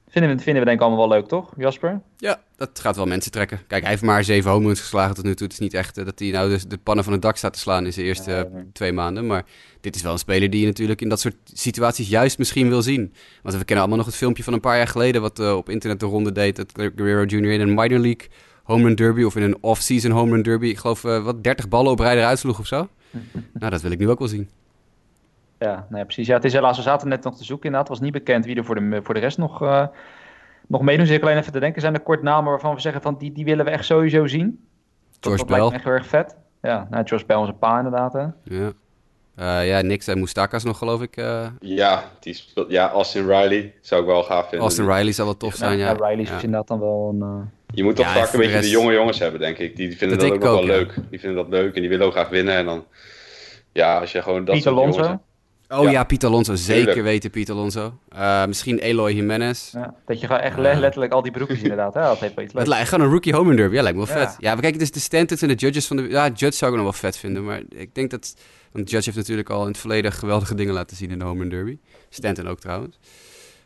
vinden, we, vinden we denk ik allemaal wel leuk, toch, Jasper? Ja, dat gaat wel mensen trekken. Kijk, hij heeft maar zeven home runs geslagen tot nu toe. Het is niet echt dat hij nou de, de pannen van het dak staat te slaan in zijn eerste twee maanden. Maar dit is wel een speler die je natuurlijk in dat soort situaties juist misschien wil zien. Want we kennen allemaal nog het filmpje van een paar jaar geleden... wat op internet de ronde deed, dat Guerrero Jr. in een minor league home run derby of in een off-season home run derby. Ik geloof uh, wat 30 ballen op rij eruit sloeg of zo. nou, dat wil ik nu ook wel zien. Ja, nee, precies. Ja, het is helaas, we zaten net nog te zoeken inderdaad. Het was niet bekend wie er voor de, voor de rest nog, uh, nog meedoen. Zit ik alleen even te denken. Zijn er kort namen waarvan we zeggen van die, die willen we echt sowieso zien? George Bell. echt heel erg vet. Ja, nou, George Bell is een paar inderdaad. Hè? Ja. Uh, ja, Nick en Mustakas nog, geloof ik. Uh... Ja, die speelt, ja, Austin Riley zou ik wel gaaf vinden. Austin Riley zou wel tof zijn, ja. ja. Riley is ja. inderdaad dan wel een... Je moet toch vaak een beetje de jonge jongens hebben, denk ik. Die vinden dat, dat ook, wel leuk. Die vinden dat leuk en die willen ook graag winnen. En dan, ja, als je gewoon dat Piet Alonso? Oh ja, Piet Alonso. Zeker weten, Piet Alonso. Uh, misschien Eloy Jimenez. Ja, dat je gewoon echt letterlijk al die broekjes inderdaad. Hè? Dat heeft wel iets Het lijkt gewoon een rookie home derby. Ja, lijkt me wel vet. Ja, we kijken dus de Stantons en de judges van de... Ja, judge zou ik nog wel vet vinden. Maar ik denk dat... Want Judge heeft natuurlijk al in het verleden geweldige dingen laten zien in de home derby. Stanton ook trouwens.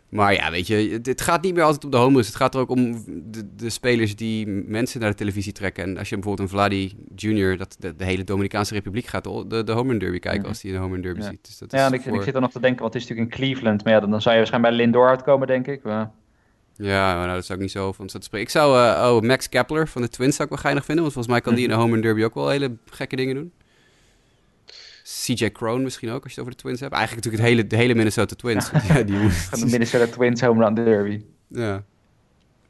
Maar ja, weet je, het gaat niet meer altijd om de home Het gaat er ook om de, de, spelers die mensen naar de televisie trekken. En als je bijvoorbeeld een Vladi Jr., dat de, de, hele Dominicaanse Republiek gaat de, de home derby kijken mhm. als hij de home derby ziet. Dus dat ja, en ik, ik, zit er nog te denken, want het is natuurlijk in Cleveland. Maar ja, dan, zou je waarschijnlijk bij Lindor uitkomen, denk ik. Maar... Ja, maar nou, dat zou ik niet zo van te spreken. Ik zou, uh, oh, Max Kepler van de Twins zou ik wel geinig vinden. Want volgens mij kan die in de mhm. home derby ook wel hele gekke dingen doen. CJ Crone misschien ook, als je het over de Twins hebt. Eigenlijk natuurlijk het hele, de hele Minnesota Twins. Ja, die moet... de Minnesota Twins home run derby. Ja.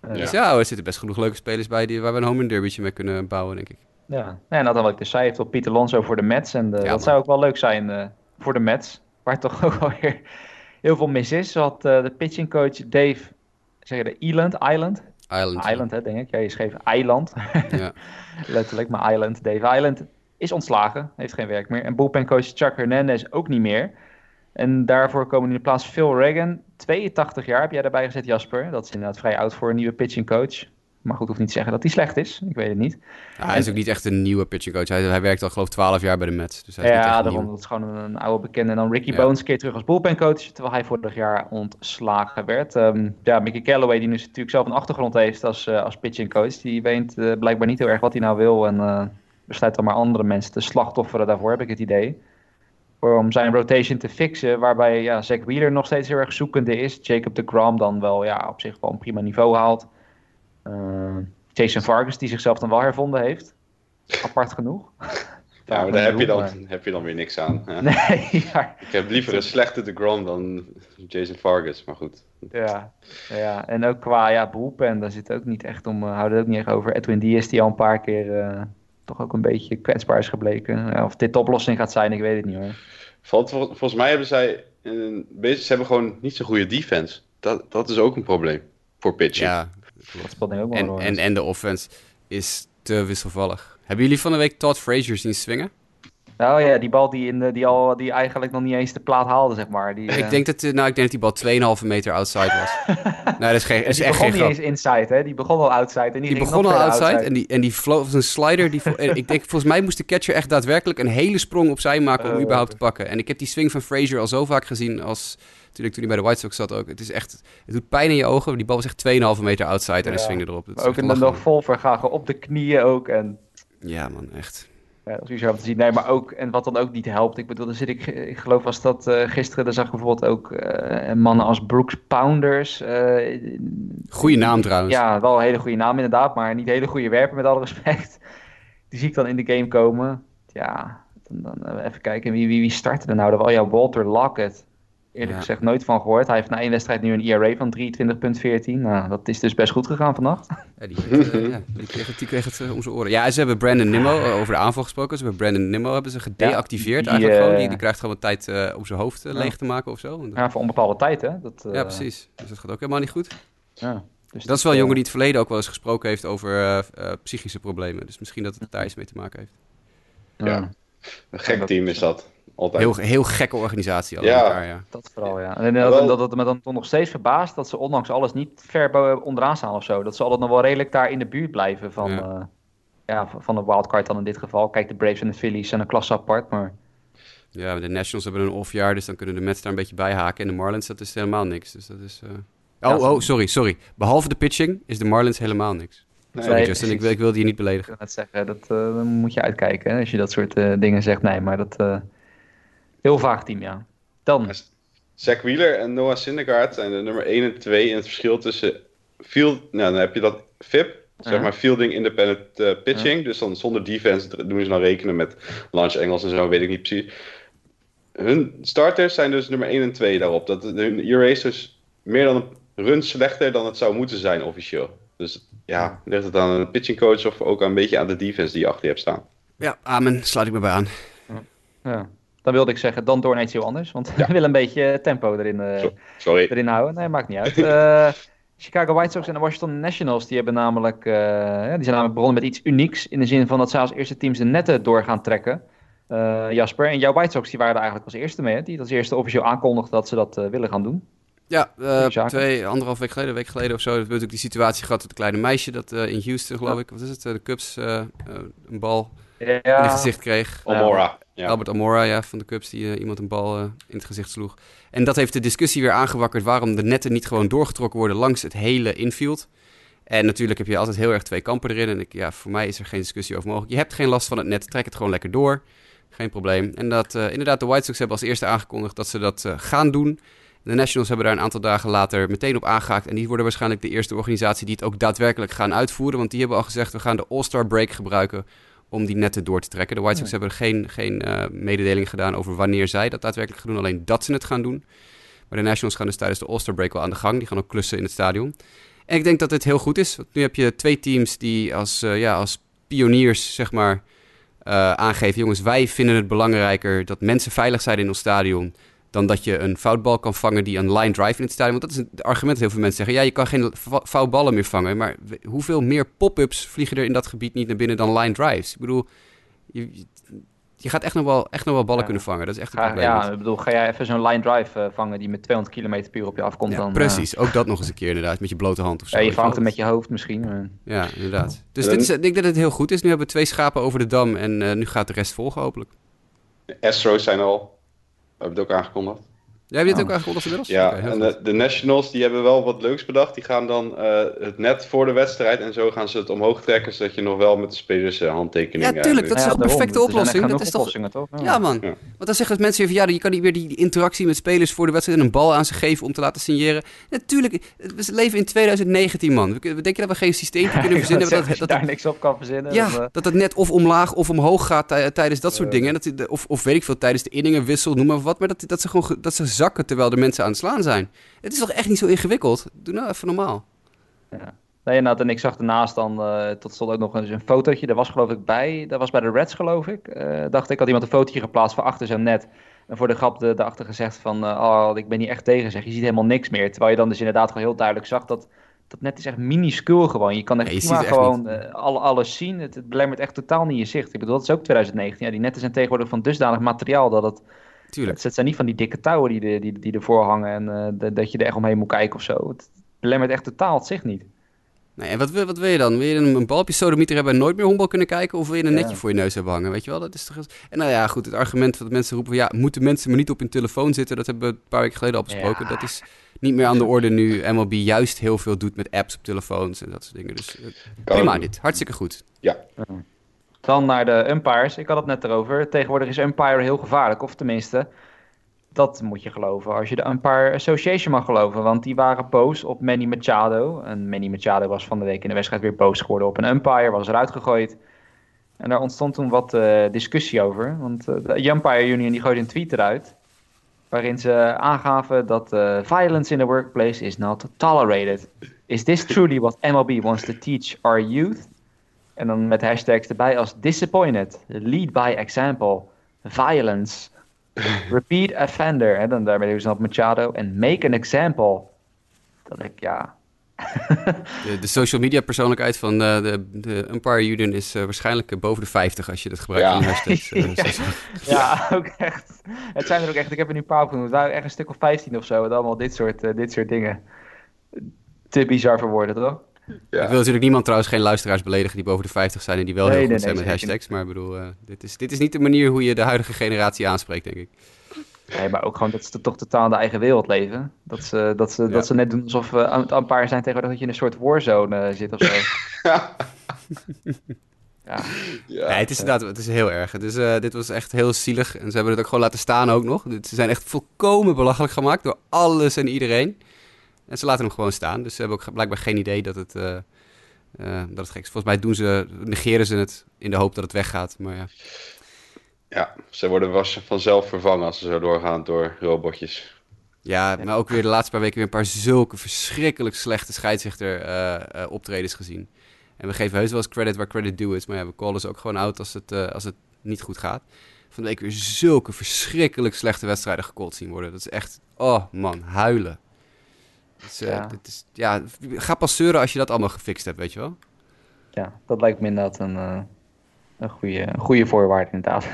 Uh, dus ja, er zitten best genoeg leuke spelers bij die, waar we een home run derbytje mee kunnen bouwen, denk ik. Ja, en dat wat ik dus zei, heeft op Pieter Lonzo voor de Mets. En de, dat zou ook wel leuk zijn uh, voor de Mets. Waar toch ook alweer heel veel mis is. Had de pitching coach Dave, zeg je de Island, Island? Island. Island, hè, denk ik. Ja, je schreef Eiland. Ja. Letterlijk, maar Island. Dave Island is ontslagen, heeft geen werk meer. En bullpencoach Chuck Hernandez ook niet meer. En daarvoor komen in de plaats Phil Reagan, 82 jaar heb jij daarbij gezet, Jasper. Dat is inderdaad vrij oud voor een nieuwe pitching coach. Maar goed, hoeft niet te zeggen dat hij slecht is. Ik weet het niet. Ja, hij is ook niet echt een nieuwe pitching coach. Hij, hij werkt al geloof ik 12 jaar bij de Mets. Dus hij is niet ja, echt daarom, nieuw. dat is gewoon een, een oude bekende. En dan Ricky Ja. Bones keer terug als bullpencoach, terwijl hij vorig jaar ontslagen werd. Ehm, ja, Mickey Callaway, die nu natuurlijk zelf een achtergrond heeft als, eh, als pitching coach, die weet eh, blijkbaar niet heel erg wat hij nou wil. En eh besluit dan maar andere mensen te slachtofferen daarvoor, heb ik het idee. Om zijn rotation te fixen, waarbij ja, Zack Wheeler nog steeds heel erg zoekende is. Jacob de Grom dan wel ja, op zich wel een prima niveau haalt. Eh, Jason Vargas, die zichzelf dan wel hervonden heeft. Apart genoeg. Ja, maar daar heb je, dan, heb je dan weer niks aan. hè. Nee, ja. Ik heb liever een slechte DeGrom dan Jason Vargas, maar goed. Ja, ja, en ook qua ja, beroepen, daar zit ook niet echt om, uh, houden het ook niet echt over. Edwin Diaz, die al een paar keer eh, toch ook een beetje kwetsbaar is gebleken. Ja, of dit de oplossing gaat zijn, ik weet het niet hoor. Valt, vol- volgens mij hebben zij ze hebben gewoon niet zo'n goede defense. Dat, dat is ook een probleem voor pitching. Ja, Dat speelt denk ik ook wel en, en, en de offense is te wisselvallig. Hebben jullie van de week Todd Frazier zien swingen? Oh ja, die bal die, in de, die, al, die eigenlijk nog niet eens de plaat haalde, zeg maar. Die, Ik eh, denk dat, eh, nou, ik denk dat die bal 2,5 meter outside was. nou, dat is, geen, dat is die echt begon geen niet grap. eens inside, hè? Die begon al outside. En die, Die begon al outside en die, en die was een slider. Die, en ik denk, volgens mij moest de catcher echt daadwerkelijk een hele sprong opzij maken om Oh, überhaupt te pakken. En ik heb die swing van Frazier al zo vaak gezien als natuurlijk toen hij bij de White Sox zat ook. Het is echt, het doet pijn in je ogen. Die bal was echt 2,5 meter outside en hij Ja. swingde erop. Dat ook in de nog vol vergagen op de knieën ook. En Ja man, echt. Bizar om te zien. Nee, maar ook, en wat dan ook niet helpt. Ik bedoel, dan zit ik, ik geloof was dat eh, gisteren, daar zag ik bijvoorbeeld ook eh, mannen als Brooks Pounders. eh, Goeie naam trouwens. Ja, wel een hele goede naam inderdaad, maar niet hele goede werper met alle respect. Die zie ik dan in de game komen. Ja, dan, dan even kijken, wie, wie, wie startte er nou? Dat was ja, Walter Lockett. Eerlijk Ja. gezegd nooit van gehoord. Hij heeft na één wedstrijd nu een ERA van 23,14. Nou, dat is dus best goed gegaan vannacht. Ja, die, werd, eh, ja, die, kreeg het, die kreeg het eh, om zijn oren. Ja, ze hebben Brandon Nimmo, eh, over de aanval gesproken. Ze hebben Brandon Nimmo hebben ze gedeactiveerd die, eigenlijk gewoon. Die, die krijgt gewoon wat tijd eh, om zijn hoofd Ja. leeg te maken of zo. Ja, voor onbepaalde tijd, hè? Dat, eh, ja, precies. Dus dat gaat ook helemaal niet goed. Ja. Dus Dat is wel een jongen die het verleden ook wel eens gesproken heeft over psychische problemen. Dus misschien dat het daar iets mee te maken heeft. Ja. Een gek dat- team is dat. Altijd. Heel, heel gekke organisatie al Ja. elkaar, ja. Dat vooral, ja. En dat, Wel- dat het me dan toch nog steeds verbaast dat ze ondanks alles niet ver onderaan staan of zo. Dat ze altijd nog wel redelijk daar in de buurt blijven van, Ja. ja. ja, van- de wildcard dan in dit geval. Kijk, de Braves en de Phillies zijn een klasse apart, maar Ja, de Nationals hebben een off-jaar, dus dan kunnen de Mets daar een beetje bij haken. En de Marlins, dat is helemaal niks. Dus dat is... eh, Oh, oh, sorry, sorry. Behalve de pitching is de Marlins helemaal niks. Nee, Sorry Nee, Justin, ik, ik wilde je niet ik beledigen. wil net zeggen, dat, eh, dan moet je uitkijken hè, als je dat soort eh, dingen zegt. Nee, maar dat eh, heel vaag team, ja. Dan, Zach Wheeler en Noah Syndergaard zijn de nummer 1 en 2 in het verschil tussen field, nou dan heb je dat FIP, zeg maar fielding independent pitching, dus dan zonder defense doen ze dan rekenen met launch angles en zo, weet ik niet precies. Hun starters zijn dus nummer 1 en 2 daarop. Dat hun ERA is dus meer dan een run slechter dan het zou moeten zijn officieel. Dus ja, ligt het aan een pitching coach of ook een beetje aan de defense die je achter je hebt staan. Ja, amen. Sluit ik me bij aan. ja. dan wilde ik zeggen, dan door naar iets heel anders. Want we willen een beetje tempo erin, eh, Sorry. erin houden. Nee, maakt niet uit. Eh, Chicago White Sox en de Washington Nationals, die hebben namelijk, eh, ja, die zijn namelijk begonnen met iets unieks. In de zin van dat zij als eerste teams de netten door gaan trekken. Eh, Jasper, en jouw White Sox die waren er eigenlijk als eerste mee. Hè? Die als eerste officieel aankondigden dat ze dat eh, willen gaan doen. Ja, eh, twee, anderhalf week geleden, een week geleden of zo, hebben we natuurlijk die situatie gehad met het kleine meisje dat eh, in Houston, geloof Ja. ik, wat is het, eh, de Cubs een bal Ja, in het gezicht kreeg. Almora. Ja. Albert Amora, ja, van de Cubs, die iemand een bal in het gezicht sloeg. En dat heeft de discussie weer aangewakkerd waarom de netten niet gewoon doorgetrokken worden langs het hele infield. En natuurlijk heb je altijd heel erg twee kampen erin. En ik, ja, voor mij is er geen discussie over mogelijk. Je hebt geen last van het net, trek het gewoon lekker door. Geen probleem. En dat eh, inderdaad, de White Sox hebben als eerste aangekondigd dat ze dat eh, gaan doen. De Nationals hebben daar een aantal dagen later meteen op aangehaakt. En die worden waarschijnlijk de eerste organisatie die het ook daadwerkelijk gaan uitvoeren. Want die hebben al gezegd, we gaan de All-Star Break gebruiken om die netten door te trekken. De White Sox Ja. hebben geen, geen eh, mededeling gedaan over wanneer zij dat daadwerkelijk gaan doen. Alleen dat ze het gaan doen. Maar de Nationals gaan dus tijdens de All-Star Break wel aan de gang. Die gaan ook klussen in het stadion. En ik denk dat dit heel goed is. Want nu heb je twee teams die als, eh, ja, als pioniers, zeg maar, eh, aangeven... jongens, wij vinden het belangrijker dat mensen veilig zijn in ons stadion... dan dat je een foutbal kan vangen die een line drive in het stadion. Want dat is het argument dat heel veel mensen zeggen. Ja, je kan geen foutballen meer vangen. Maar hoeveel meer pop-ups vliegen er in dat gebied niet naar binnen dan line drives? Ik bedoel, je, je gaat echt nog wel, echt nog wel ballen kunnen vangen. Dat is echt een probleem. Ja, ik bedoel, ga jij even zo'n line drive uh, vangen die met 200 km per uur op je afkomt? Ja, dan, precies. Uh... Ook dat nog eens een keer inderdaad, met je blote hand of zo. Ja, je vangt hem met je hoofd misschien. Maar... Ja, inderdaad. Dus dit is, ik denk dat het heel goed is. Nu hebben we twee schapen over de dam en uh, nu gaat de rest volgen hopelijk. De Astros zijn al, we hebben het ook aangekondigd. Jij hebt dit ook aangekondigd inmiddels? Ja, okay, en de, de, Nationals die hebben wel wat leuks bedacht. Die gaan dan uh, het net voor de wedstrijd en zo gaan ze het omhoog trekken, zodat je nog wel met de spelers uh, handtekeningen... Ja, tuurlijk, dat is ja, toch een perfecte oplossing? Dat is toch... toch? Ja, ja man. Ja. Want dan zeggen mensen van, ja, je kan niet meer die interactie met spelers voor de wedstrijd en een bal aan ze geven om te laten signeren. Natuurlijk, we leven in 2019, man. We, we denken dat we geen systeem kunnen verzinnen. dat, dat, dat daar niks op kan verzinnen. Ja, dat, dat het net of omlaag of omhoog gaat tijdens dat soort dingen. Dat, of, of weet ik veel, tijdens de inningenwissel, noem maar wat. Maar dat, dat, ze gewoon dat ze zakken terwijl de mensen aan het slaan zijn. Het is toch echt niet zo ingewikkeld? Doe nou even normaal. Ja. Nee, en ik zag daarnaast dan, uh, tot slot ook nog eens een fotootje. Daar was geloof ik bij, dat was bij de Reds geloof ik. Uh, dacht ik, had iemand een fotootje geplaatst van achter zijn net. En voor de grap de, daarachter gezegd van, uh, oh, ik ben niet echt tegen zeg. Je ziet helemaal niks meer. Terwijl je dan dus inderdaad gewoon heel duidelijk zag dat dat net is echt minuscuul gewoon. Je kan echt, ja, je gewoon uh, alle, alles zien. Het, het belemmert echt totaal niet je zicht. Ik bedoel, dat is ook 2019. Ja, die netten zijn tegenwoordig van dusdanig materiaal dat het Tuurlijk. Het zijn niet van die dikke touwen die, de, die, die ervoor hangen en uh, de, dat je er echt omheen moet kijken of zo. Het belemmert echt totaal het zicht niet. Nee, en wat wil, wat wil je dan? Wil je een, een balpje sodemieter hebben en nooit meer honkbal kunnen kijken? Of wil je een netje voor je neus hebben hangen? Weet je wel, dat is toch... En nou ja, goed, het argument dat mensen roepen... ja, moeten mensen maar niet op hun telefoon zitten? Dat hebben we een paar weken geleden al besproken. Ja. Dat is niet meer aan de orde nu MLB juist heel veel doet met apps op telefoons en dat soort dingen. Dus uh, prima dit, hartstikke goed. Ja. Dan naar de umpires. Ik had het net erover. Tegenwoordig is umpire heel gevaarlijk. Of tenminste, dat moet je geloven. Als je de Umpire Association mag geloven. Want die waren boos op Manny Machado. En Manny Machado was van de week in de wedstrijd weer boos geworden op een umpire. Was eruit gegooid. En daar ontstond toen wat uh, discussie over. Want uh, de Umpire Union die gooide een tweet eruit. Waarin ze aangaven dat uh, violence in the workplace is not tolerated. Is this truly what MLB wants to teach our youth? En dan met hashtags erbij als disappointed, lead by example, violence, repeat offender. En dan daarmee dus op Machado en make an example. Dat ik, ja... de, de, social media persoonlijkheid van uh, de, de Umpire Union is uh, waarschijnlijk uh, boven de 50 als je dat gebruikt Ja. in hashtags. eh, Ja. ook echt. Het zijn er ook echt, ik heb er nu een paar opgenoemd. Het waren echt een stuk of 15 of zo. Met allemaal dit soort, eh, dit soort dingen. Te bizar voor woorden, toch? Ja. Ik wil natuurlijk niemand trouwens geen luisteraars beledigen die boven de 50 zijn en die wel Nee, heel nee, goed zijn nee, met hashtags. Maar ik bedoel, eh, dit, is, dit is niet de manier hoe je de huidige generatie aanspreekt, denk ik. Nee, maar ook gewoon dat ze toch totaal in de eigen wereld leven. Dat ze, dat ze, Ja. dat ze net doen alsof we aan het ampare zijn tegenwoordig dat je in een soort warzone eh, zit of zo. ja. Ja. nee, het is inderdaad het is heel erg. Eh, dit was echt heel zielig en ze hebben het ook gewoon laten staan ook nog. Ze zijn echt volkomen belachelijk gemaakt door alles en iedereen. En ze laten hem gewoon staan. Dus ze hebben ook blijkbaar geen idee dat het, eh, eh, dat het gek is. Volgens mij doen ze, negeren ze het in de hoop dat het weggaat. Maar ja. ja, ze worden was vanzelf vervangen als ze zo doorgaan door robotjes. Ja, maar ook weer de laatste paar weken weer een paar zulke verschrikkelijk slechte scheidsrechter eh, optredens gezien. En we geven heus wel eens credit waar credit due is. Maar ja, we callen ze ook gewoon out als het, als het niet goed gaat. Van de week weer zulke verschrikkelijk slechte wedstrijden gecallt zien worden. Dat is echt, oh man, huilen. Is, eh, Ja. dit is, ja, ga pas zeuren als je dat allemaal gefixt hebt, weet je wel. ja, dat lijkt me inderdaad een, eh, een, goede, een goede voorwaarde inderdaad.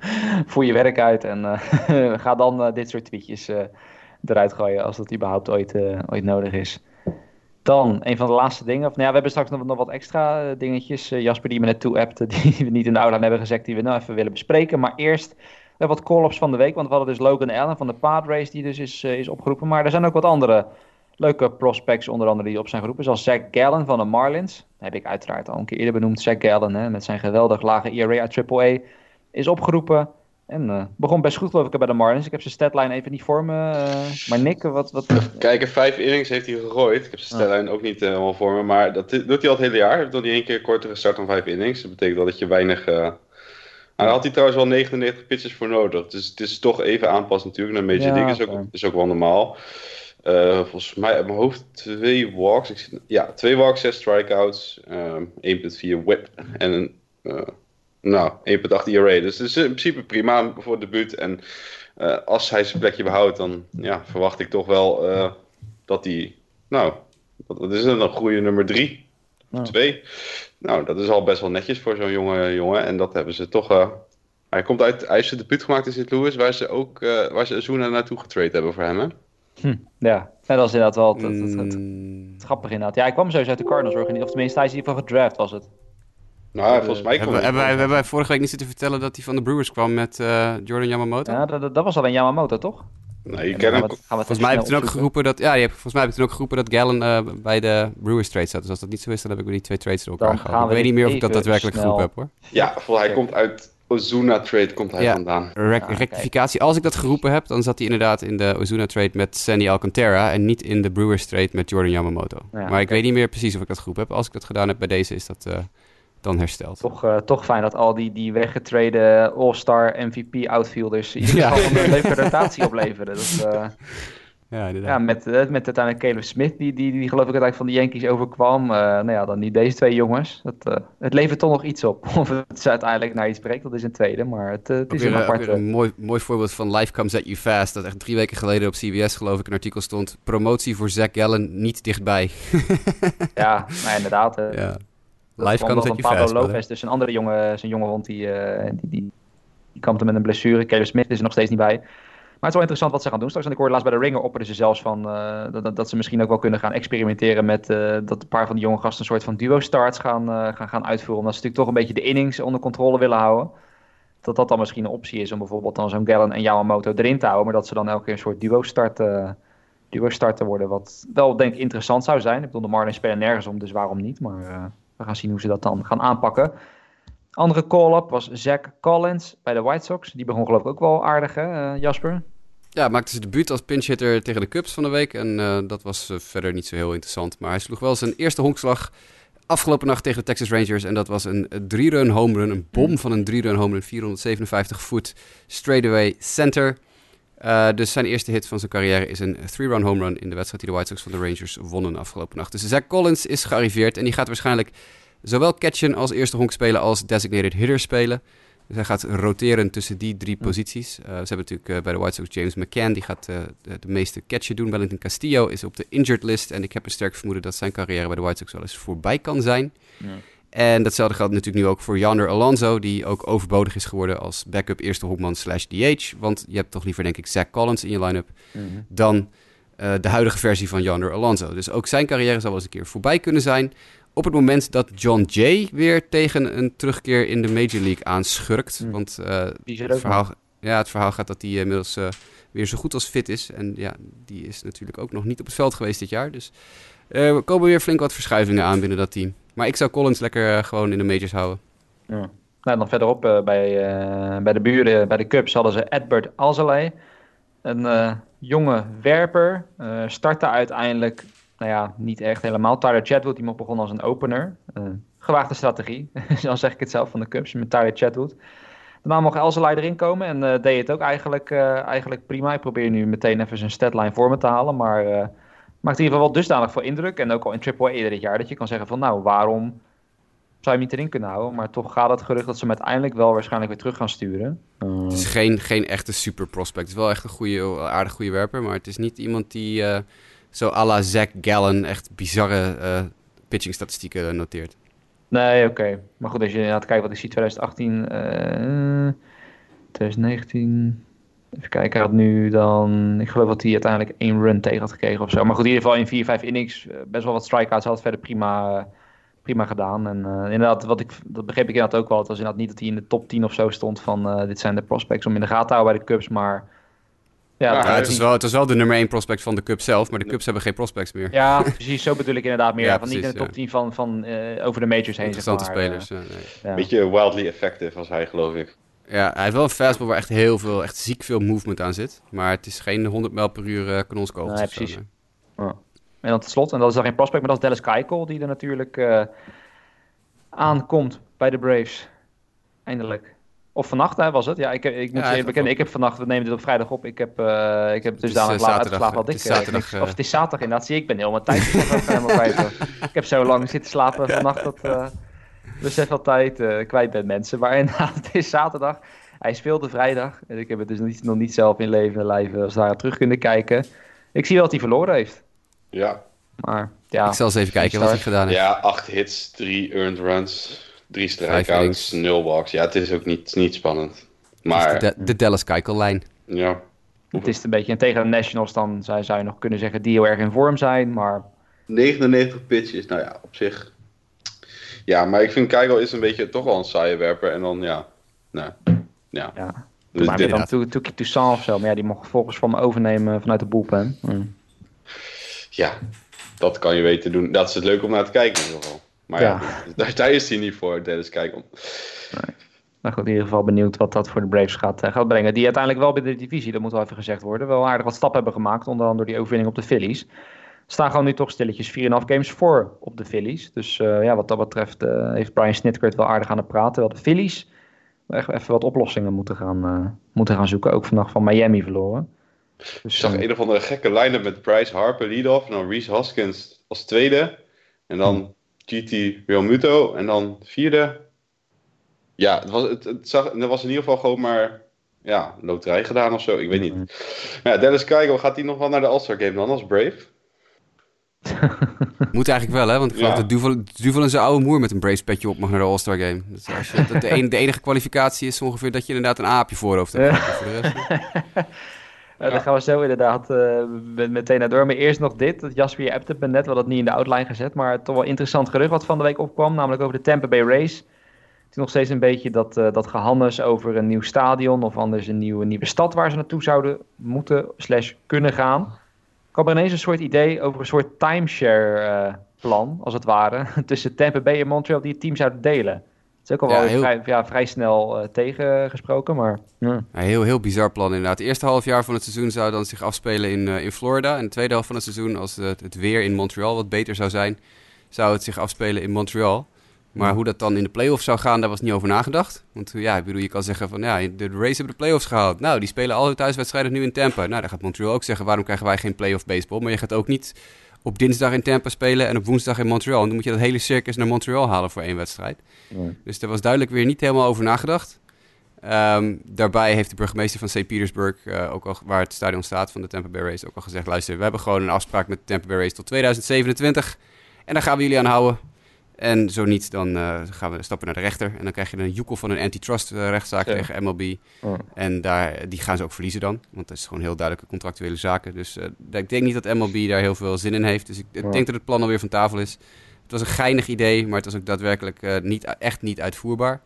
Voer je werk uit en eh, ga dan dit soort tweetjes eruit gooien als dat überhaupt ooit, ooit nodig is. Dan, een van de laatste dingen. Of, nou ja, we hebben straks nog, nog wat extra dingetjes. Jasper die me net toe appte, die we niet in de aula hebben gezegd, die we nou even willen bespreken. Maar eerst wat call-ups van de week. Want we hadden dus Logan Allen van de Padres, die dus is, is opgeroepen. Maar er zijn ook wat andere leuke prospects, onder andere die op zijn geroepen. Zoals Zach Gallen van de Marlins. Dat heb ik uiteraard al een keer eerder benoemd. Zach Gallen, hè, met zijn geweldig lage ERA uit AAA, is opgeroepen. En eh, begon best goed geloof ik bij de Marlins. Ik heb zijn statline even niet voor me. eh, maar Nick, wat... wat Kijk, in vijf innings heeft hij gegooid. Ik heb zijn stellijn ook niet eh, helemaal voor me. Maar dat doet hij al het hele jaar. Hij heeft nog niet één keer korter gestart dan vijf innings. Dat betekent wel dat je weinig... eh Daar had hij trouwens wel 99 pitches voor nodig. Dus het is toch even aanpassen natuurlijk naar Major Ja, League. Is ook, oké. is ook wel normaal. Eh, volgens mij uit mijn hoofd twee walks. Ik ja, twee walks, zes strikeouts. ehm 1.4 whip. En een... eh, Nou, 1.8 ERA. Dus het is in principe prima voor het debuut. En uh, als hij zijn plekje behoudt, dan ja, verwacht ik toch wel dat hij... Nou, dat is een goede nummer 3. 2. Nou, dat is al best wel netjes voor zo'n jonge jongen. En dat hebben ze toch... Hij komt uit... Hij heeft zijn debuut gemaakt in St. Louis, waar ze ook... waar ze Zuna naartoe getrade hebben voor hem, hè? Hm, ja, en dat is inderdaad wel het, het, het, het, grappig inderdaad. Ja, hij kwam sowieso uit de Cardinals, of tenminste hij is in ieder geval gedraft was het. Nou, volgens mij hebben, hebben, wij, hebben wij vorige week niet zitten vertellen dat hij van de Brewers kwam met uh, Jordan Yamamoto? Ja, dat, dat was alleen Yamamoto, toch? Nee, je ken hem. Volgens mij heb ik toen ook geroepen dat, ja, je hebt, volgens mij heb ik toen ook geroepen dat Gallen uh, bij de Brewers trade zat. Dus als dat niet zo is, dan heb ik weer die twee trades door elkaar gehad. Ik weet niet meer of ik dat daadwerkelijk snel... geroepen heb, hoor. Ja, hij komt uit Ozuna trade komt hij ja, vandaan. Re ah, rectificatie. Als ik dat geroepen heb, dan zat hij inderdaad in de Ozuna trade met Sandy Alcantara en niet in de Brewers trade met Jordan Yamamoto. Ja, maar ik weet niet meer precies of ik dat geroepen heb. Als ik dat gedaan heb bij deze, is dat uh, dan hersteld. Toch, uh, toch fijn dat al die, die weggetreden All-Star MVP outfielders in ieder geval een leuke rotatie opleveren. Dat, uh, ja, Ja, met, met uiteindelijk Caleb Smith, die, die, die geloof ik uiteindelijk van de Yankees overkwam. Uh, nou ja, dan niet deze twee jongens. Dat, uh, het levert toch nog iets op. Of het uiteindelijk naar iets brengt, dat is een tweede. Maar het, het is een apart... een mooi, mooi voorbeeld van Life Comes At You Fast. Dat echt drie weken geleden op CBS geloof ik een artikel stond. Promotie voor Zach Gallen niet dichtbij. ja, nou, inderdaad. Ja. Life Comes At You Pablo Fast. Lopez, dus een andere jongen, zijn jonge hond, die, die, die, die kampte met een blessure. Caleb Smith is er nog steeds niet bij. Maar het is wel interessant wat ze gaan doen straks. En ik hoorde laatst bij de Ringer opperden ze zelfs van uh, dat, dat, ze misschien ook wel kunnen gaan experimenteren met uh, dat een paar van die jonge gasten een soort van duo starts gaan, uh, gaan, gaan uitvoeren. Omdat ze natuurlijk toch een beetje de innings onder controle willen houden. Dat dat dan misschien een optie is om bijvoorbeeld dan zo'n Gallen en Yamamoto erin te houden. Maar dat ze dan elke keer een soort duo start, duo start te worden. Wat wel denk ik interessant zou zijn. Ik bedoel, de Marlins spelen nergens om, dus waarom niet. Maar we gaan zien hoe ze dat dan gaan aanpakken. Andere call-up was Zach Collins bij de White Sox. Die begon geloof ik ook wel aardig, hè, Jasper? Ja, maakte zijn debuut als pinchhitter tegen de Cubs van de week. En uh, dat was uh, verder niet zo heel interessant. Maar hij sloeg wel zijn eerste honkslag afgelopen nacht tegen de Texas Rangers. En dat was een drie-run home run. Een bom van een drie-run home run. 457 voet straightaway center. Uh, dus zijn eerste hit van zijn carrière is een three-run home run in de wedstrijd die de White Sox van de Rangers wonnen afgelopen nacht. Dus Zach Collins is gearriveerd en die gaat waarschijnlijk zowel catchen als eerste honk spelen als designated hitter spelen. Hij gaat roteren tussen die drie posities. Uh, ze hebben natuurlijk uh, bij de White Sox James McCann, die gaat uh, de, de, meeste catchen doen. Wellington Castillo is op de injured list. En ik heb een sterk vermoeden dat zijn carrière bij de White Sox wel eens voorbij kan zijn. Ja. En datzelfde geldt natuurlijk nu ook voor Yander Alonso, die ook overbodig is geworden als backup eerste hoekman slash DH. Want je hebt toch liever, denk ik, Zach Collins in je line-up mm -hmm. dan de huidige versie van Yander Alonso. Dus ook zijn carrière zal wel eens een keer voorbij kunnen zijn op het moment dat John Jay weer tegen een terugkeer in de Major League aanschurkt. Mm. Want uh, het, verhaal, ja, het verhaal gaat dat hij inmiddels uh, weer zo goed als fit is. En ja, die is natuurlijk ook nog niet op het veld geweest dit jaar. Dus uh, er komen weer flink wat verschuivingen aan binnen dat team. Maar ik zou Collins lekker gewoon in de majors houden. Ja. Nou, dan verderop bij, bij de buren, bij de Cubs, hadden ze Edward Alzolay. Een jonge werper. startte uiteindelijk nou ja, niet echt helemaal. Tyler Chatwood, die mocht begonnen als een opener. Uh, gewaagde strategie, zo zeg ik het zelf, van de Cubs met Tyler Chatwood. Daarna mocht Elzelij erin komen en uh, deed het ook eigenlijk, uh, eigenlijk prima. Ik probeer nu meteen even zijn statline voor me te halen, maar maakt in ieder geval wel dusdanig veel indruk. En ook al in AAA eerder dit jaar, dat je kan zeggen van nou, waarom zou je hem niet erin kunnen houden? Maar toch gaat het gerucht dat ze hem uiteindelijk wel waarschijnlijk weer terug gaan sturen. Het is geen, geen echte super prospect. Het is wel echt een goede, aardig goede werper, maar het is niet iemand die zo à la Zach Gallen echt bizarre uh, pitching statistieken noteert. Nee, oké. Maar goed, als je gaat kijken wat ik zie, 2018, uh, 2019... Even kijken, hij had nu dan... Ik geloof dat hij uiteindelijk één run tegen had gekregen of zo. Maar goed, in ieder geval in 4, 5 innings eh, best wel wat strikeouts. Had verder prima, prima gedaan. En inderdaad, wat ik, dat begreep ik inderdaad ook wel. Het was inderdaad niet dat hij in de top 10 of zo stond van... Dit zijn de prospects om in de gaten te houden bij de Cubs, maar... Ja, ja het, is wel, het is wel de nummer 1 prospect van de Cubs zelf, maar de Cubs hebben geen prospects meer. Ja, precies. Zo bedoel ik inderdaad meer. Ja, van precies, niet in de top 10 van, van uh, over de majors heen. Interessante zeg maar. spelers. Uh, nee. Beetje wildly effective als hij, geloof ik. Ja, hij heeft wel een fastball waar echt heel veel, echt ziek veel movement aan zit. Maar het is geen 100 mijl per uur uh, kanonskogels. Nee, precies. Zo, nee. oh. En dan tot slot, en dat is dan geen prospect, maar dat is Dallas Keuchel, die er natuurlijk aankomt bij de Braves. Eindelijk. Of vannacht hè, was het? Ja, ik, ik moet ja, even bekennen. Ik heb vannacht, we nemen dit op vrijdag op. Ik heb, uh, ik heb dus dadelijk laat uitgeslapen wat ik... Het zaterdag, uh, of het is zaterdag inderdaad. Zie ik ben helemaal tijd. helemaal kwijt. ik heb zo lang zitten slapen vannacht dat... Uh, besef van tijd uh, kwijt bent mensen. Maar inderdaad, het is zaterdag. Hij speelde vrijdag. En ik heb het dus niet, nog niet zelf in leven live als daar terug kunnen kijken. Ik zie wel dat hij verloren heeft. Ja. Maar ja. Ik zal eens even kijken wat hij gedaan heeft. Ja, acht hits, drie earned runs, drie strikeouts, nul walks. Ja, het is ook niet, niet spannend. Maar... De, de Dallas Keukel-lijn. Ja. Het is een beetje, en tegen de Nationals dan zou, zou je nog kunnen zeggen die heel erg in vorm zijn, maar... 99 pitches, nou ja, op zich. Ja, maar ik vind Keigo is een beetje toch wel een saaie werper. En dan ja, nou, ja. ja. Dus maar dit... dan Toekie Toussaint of zo, maar ja, die mocht volgens van me overnemen vanuit de boelpen. Mm. Ja, dat kan je weten doen. Dat is het leuk om naar te kijken in ieder geval. Maar ja, daar, daar, is hij niet voor, Dennis Kijkom. Nee. Maar goed, in ieder geval benieuwd wat dat voor de Braves gaat, uh, gaat brengen. Die uiteindelijk wel binnen de divisie, dat moet wel even gezegd worden, wel aardig wat stappen hebben gemaakt. Onder andere door die overwinning op de Phillies. Staan gewoon nu toch stilletjes 4,5 games voor op de Phillies. Dus uh, ja, wat dat betreft uh, heeft Brian Snitker wel aardig aan het praten. Terwijl de Phillies echt even wat oplossingen moeten gaan, moeten gaan zoeken. Ook vandaag van Miami verloren. Dus, ik zag een of andere gekke line-up met Bryce Harper lead-off. En dan Reese Hoskins als tweede. En dan GT Realmuto. En dan vierde ja, het was, het, het, zag, er was in ieder geval gewoon maar ja, loterij gedaan of zo. Ik weet niet. Mm ja, Dennis Keigo, gaat hij nog wel naar de All-Star Game dan als Brave? Moet eigenlijk wel, hè? Want ik geloof dat Duvel, Duvel en zijn oude moer met een Braves petje op mag naar de All-Star Game. Dus als je, dat de, de, enige kwalificatie is ongeveer dat je inderdaad een aapje voorhoofd hebt. Voor de rest, ja. Dan gaan we zo inderdaad uh, meteen naar door. Maar eerst nog dit. Dat Jasper, je hebt het net wel dat niet in de outline gezet. Maar toch wel interessant gerucht wat van de week opkwam. Namelijk over de Tampa Bay Race is nog steeds een beetje dat, uh, dat gehannes over een nieuw stadion of anders een nieuwe, nieuwe stad waar ze naartoe zouden moeten slash kunnen gaan. Ik had er ineens een soort idee over een soort timeshare uh, plan, als het ware, tussen Tampa Bay en Montreal die het team zouden delen. Is ook al ja, wel heel... vrij, ja, vrij snel uh, tegengesproken, maar... Ja. heel, heel bizar plan inderdaad. Het eerste half jaar van het seizoen zou dan zich afspelen in, uh, in Florida. En de tweede helft van het seizoen, als het, het weer in Montreal wat beter zou zijn, zou het zich afspelen in Montreal. Maar hoe dat dan in de playoffs zou gaan, daar was niet over nagedacht. Want ja, ik bedoel, je kan zeggen van ja, de Rays hebben de playoffs gehaald. Nou, die spelen al hun thuiswedstrijden nu in Tampa. Nou, dan gaat Montreal ook zeggen, waarom krijgen wij geen playoff baseball? Maar je gaat ook niet op dinsdag in Tampa spelen en op woensdag in Montreal. En dan moet je dat hele circus naar Montreal halen voor één wedstrijd. Dus daar was duidelijk weer niet helemaal over nagedacht. Um, daarbij heeft de burgemeester van St. Petersburg, uh, ook al, waar het stadion staat van de Tampa Bay Rays, ook al gezegd: luister, we hebben gewoon een afspraak met de Tampa Bay Rays tot 2027. En daar gaan we jullie aan houden. En zo niet, dan uh, gaan we stappen naar de rechter. En dan krijg je een joekel van een antitrust uh, rechtszaak ja. tegen MLB. Oh. En daar, die gaan ze ook verliezen dan. Want dat is gewoon heel duidelijke contractuele zaken. Dus uh, ik denk niet dat MLB daar heel veel zin in heeft. Dus ik, ik denk dat het plan alweer van tafel is. Het was een geinig idee, maar het was ook daadwerkelijk niet, echt niet uitvoerbaar.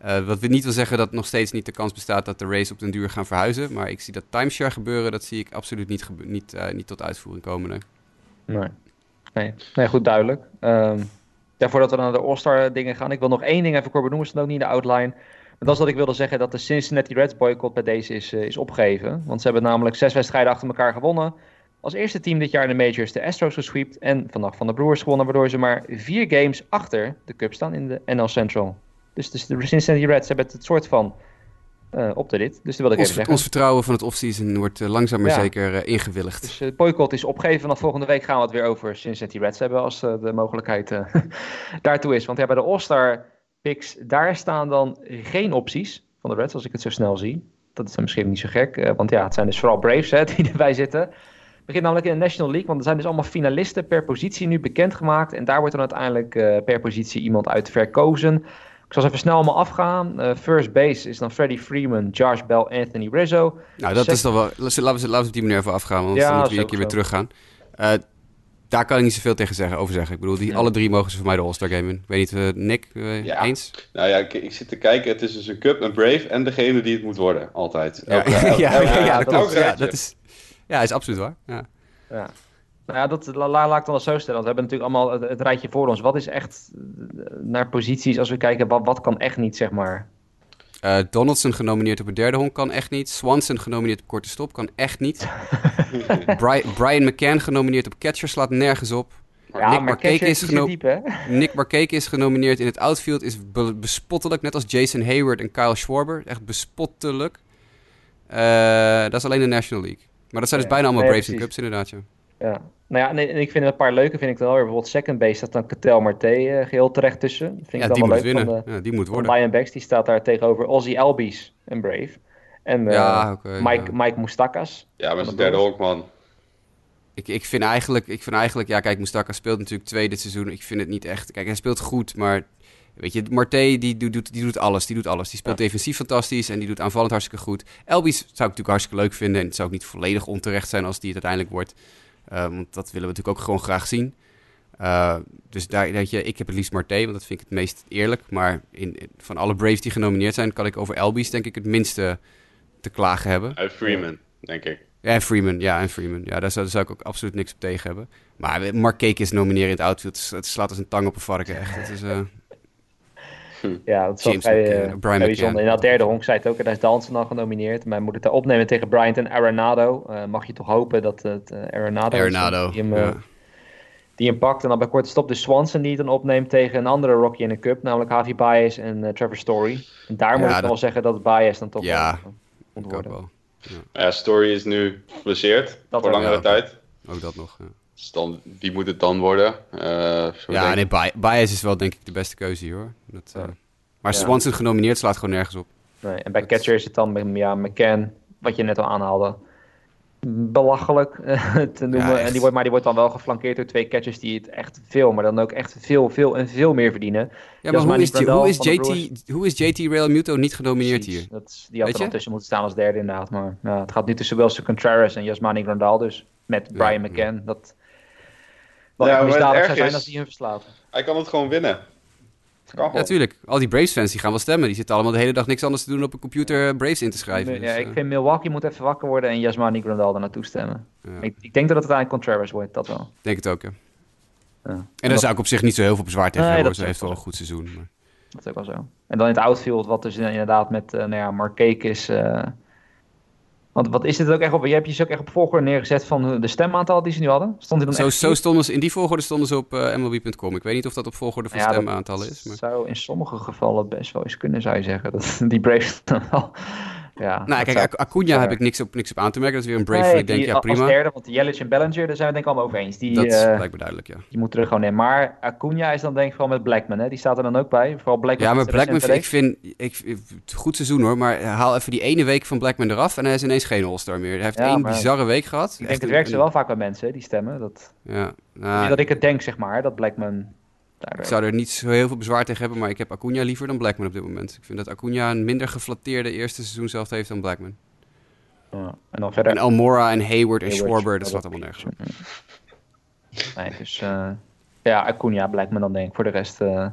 wat wil niet wil zeggen dat nog steeds niet de kans bestaat dat de race op den duur gaan verhuizen. Maar ik zie dat timeshare gebeuren, dat zie ik absoluut niet, niet, niet tot uitvoering komen. Nee. Nee. Nee, nee goed duidelijk. Um, ja, voordat we naar de All-Star dingen gaan, ik wil nog één ding even kort benoemen, is ook niet in de outline. Maar dat is dat ik wilde zeggen dat de Cincinnati Reds boycott bij deze is, uh, is opgegeven. Want ze hebben namelijk zes wedstrijden achter elkaar gewonnen. Als eerste team dit jaar in de majors de Astros gesweept en vannacht van de Brewers gewonnen, waardoor ze maar vier games achter de Cubs staan in de NL Central. Dus de Cincinnati Reds hebben het soort van uh, op de rit. Dus dat wil ik ons, even zeggen. Ons vertrouwen van het offseason wordt uh, langzaam maar ja. zeker uh, ingewilligd. Dus het boycott is opgegeven. Vanaf volgende week gaan we het weer over Cincinnati Reds hebben als de mogelijkheid daartoe is. Want ja, bij de All-Star picks, daar staan dan geen opties van de Reds, als ik het zo snel zie. Dat is dan misschien niet zo gek, want ja, het zijn dus vooral Braves hè, die erbij zitten. Het begint namelijk in de National League, want er zijn dus allemaal finalisten per positie nu bekendgemaakt. En daar wordt dan uiteindelijk per positie iemand uit verkozen. Ik zal even snel allemaal afgaan. Uh, first base is dan Freddie Freeman, Josh Bell, Anthony Rizzo. Nou, dat is dan wel... Laten we, laten we die manier even afgaan, want ja, dan moeten we een keer weer teruggaan. Uh, daar kan ik niet zoveel tegen zeggen, over zeggen. Ik bedoel, die, ja. alle drie mogen ze voor mij de All-Star Game in. Ik weet niet, uh, Nick, uh, ja. eens? Nou ja, ik, ik, zit te kijken. Het is dus een Cup, een Brave en degene die het moet worden. Altijd. Elke, ja, elke, ja, elke, ja, dat klopt. Ja, dat is, ja, is absoluut waar. Ja. Nou ja, dat la, laat ik dan wel zo stellen. Want we hebben natuurlijk allemaal het, het, rijtje voor ons. Wat is echt eh, naar posities, als we kijken, wat, wat kan echt niet, zeg maar? Uh, Donaldson genomineerd op een derde honk kan echt niet. Swanson genomineerd op korte stop kan echt niet. Brian, Brian McCann genomineerd op catcher slaat nergens op. Ja, Nick Markeke is, diep, Nick Markeke is genomineerd in het outfield. Is be bespottelijk, net als Jason Hayward en Kyle Schwarber. Echt bespottelijk. Uh, dat is alleen de National League. Maar dat zijn dus ja, bijna allemaal nee, Braves en Cubs inderdaad, ja. Ja. Nou ja, en, en ik vind een paar leuke, vind ik dan wel weer. Bijvoorbeeld second base staat dan Catel Marte eh, geheel terecht tussen. Vind ik Ja, dan die wel moet leuk winnen. van de, Ja, die moet worden. Lion die staat daar tegenover Ozzy Albies en Brave. En eh, Ja, Mike, ja. Mike Moustakas. Ja, met Van zijn de derde Bulls. honkman. Ik, ik, vind eigenlijk, ik vind eigenlijk, ja kijk, Mustaka speelt natuurlijk twee dit seizoen. Ik vind het niet echt, kijk, hij speelt goed, maar weet je, Marte die, doet- doet, die doet alles, die doet alles. Die speelt defensief fantastisch en die doet aanvallend hartstikke goed. Elbies zou ik natuurlijk hartstikke leuk vinden en het zou ook niet volledig onterecht zijn als die het uiteindelijk wordt. Eh, want dat willen we natuurlijk ook gewoon graag zien. Eh, dus daar, weet je, ik heb het liefst Marte, want dat vind ik het meest eerlijk. Maar in, in- van alle Braves die genomineerd zijn, kan ik over Elbies denk ik het minste te klagen hebben. Uit Freeman, denk ik. Ja, en Freeman. Ja, en Freeman. Ja, daar zou, daar zou ik ook absoluut niks op tegen hebben. Maar Mark is nomineren in het outfield. Het, het slaat als een tang op een varken, echt. Het is, eh, Ja, dat is vrij, Brian bijzonder. In dat derde honk zei het ook, en daar is Dansen dan genomineerd. Maar moet het daar opnemen tegen Bryant en Arenado. Eh, mag je toch hopen dat het eh Arenado, die hem, eh, ja. die hem pakt. En dan bij korte stop de Swanson die het dan opneemt tegen een andere Rocky in de Cup. Namelijk Javi Baez en Trevor Story. En daar moet ik dat- wel zeggen dat Baez dan toch Ja, wel, moet worden. wel. Ja, Story is nu geblesseerd Dat voor langere ja. tijd. Ook dat nog. Dus dan, wie moet het dan worden? Eh, zo ja denk- nee, Baez is wel denk ik de beste keuze hier, hoor. Dat, eh, Ja. Maar Ja. Swanson genomineerd slaat gewoon nergens op. Nee, en bij Dat- catcher is het dan met ja, McCann, wat je net al aanhaalde. Belachelijk te noemen. Ja, en die wordt, maar die wordt dan wel geflankeerd door twee catchers die het echt veel, maar dan ook echt veel, veel en veel meer verdienen. Ja, maar hoe is, hoe, is JT, hoe is JT Real Muto niet genomineerd Precies. hier? Dat, is- die had Weet er tussen moeten staan als derde inderdaad. Maar ja, het gaat nu tussen Wilson Contreras en Yasmani Grandal dus. Met Brian Ja, McCann. Dat wel Ja, misdadig zou zijn als die hun verslaat. Hij kan het gewoon winnen. Ja, gewoon. tuurlijk. Al die Braves-fans die gaan wel stemmen. Die zitten allemaal de hele dag niks anders te doen op een computer eh, Braves in te schrijven. ja, Dus, ik eh, vind Milwaukee moet even wakker worden en Yasmani Grandal er naartoe stemmen. ja, Ik, ik denk dat het uiteindelijk Contreras wordt, dat wel. ik denk het ook, ja. Ja. En daar zou ik op zich niet zo heel veel bezwaar tegen Nee, hebben. Ze heeft wel een goed seizoen. Maar... Dat is ook wel zo. En dan in het outfield, wat dus inderdaad met, eh nou ja, eh want wat is dit ook echt op... Je hebt je ze ook echt op volgorde neergezet van de stemaantal die ze nu hadden? Stond dan Zo, echt zo stonden ze, in die volgorde stonden ze op eh MLB.com. Ik weet niet of dat op volgorde van Ja, dat stemaantallen is. Maar... zou in sommige gevallen best wel eens kunnen, zou je zeggen. Dat, die Braves dan wel... Ja, Nou, kijk, zou- Acuna heb ik niks op, niks op aan te merken. Dat is weer een Brave Nee, ik denk, die ja als prima. derde, want Yelich en Bellinger, daar zijn we het denk ik allemaal over eens. Die, Dat eh, lijkt me duidelijk, ja. die moeten er gewoon in. Maar Acuna is dan denk ik vooral met Blackman, hè? Die staat er dan ook bij. Vooral Blackman. Ja, maar Blackman, ik vind, ik, goed seizoen hoor, maar haal even die ene week van Blackman eraf en hij is ineens geen All-Star meer. Hij heeft Ja, één maar- bizarre week gehad. Ik Echt denk het een- werkt ze een- wel vaak bij mensen, die stemmen. Dat, Ja, nou, dat ik het denk, zeg maar, dat Blackman daardoor... ik zou er niet zo heel veel bezwaar tegen hebben, maar ik heb Acuna liever dan Blackman op dit moment. Ik vind dat Acuna een minder geflatteerde eerste seizoen zelf heeft dan Blackman. Ja, En dan verder... En Almora en Hayward en Schwarber, dat ja, slaat allemaal nergens op. Nee, dus... eh, ja, Acuna, Blackman dan denk ik. Voor de rest... eh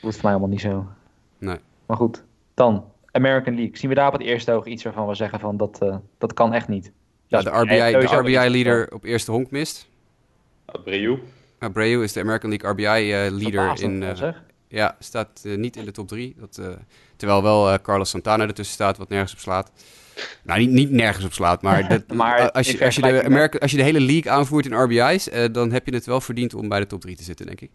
hoeft het mij allemaal niet zo. Nee. Maar goed, dan American League. Zien we daar op het eerste oog iets waarvan we zeggen van dat, eh, dat kan echt niet? Ja, Dat de is- RBI, RBI-leader op eerste honk mist. Abreu. Abreu is de American League RBI-leader Verbazend in... wel, eh. Ja, staat eh, niet in de top 3. Dat, eh, terwijl wel eh, Carlos Santana ertussen staat, wat nergens op slaat. Nou, niet, niet nergens op slaat, maar, dat, Maar als, je, als, je de als je de hele league aanvoert in RBI's, eh, dan heb je het wel verdiend om bij de top 3 te zitten, denk ik.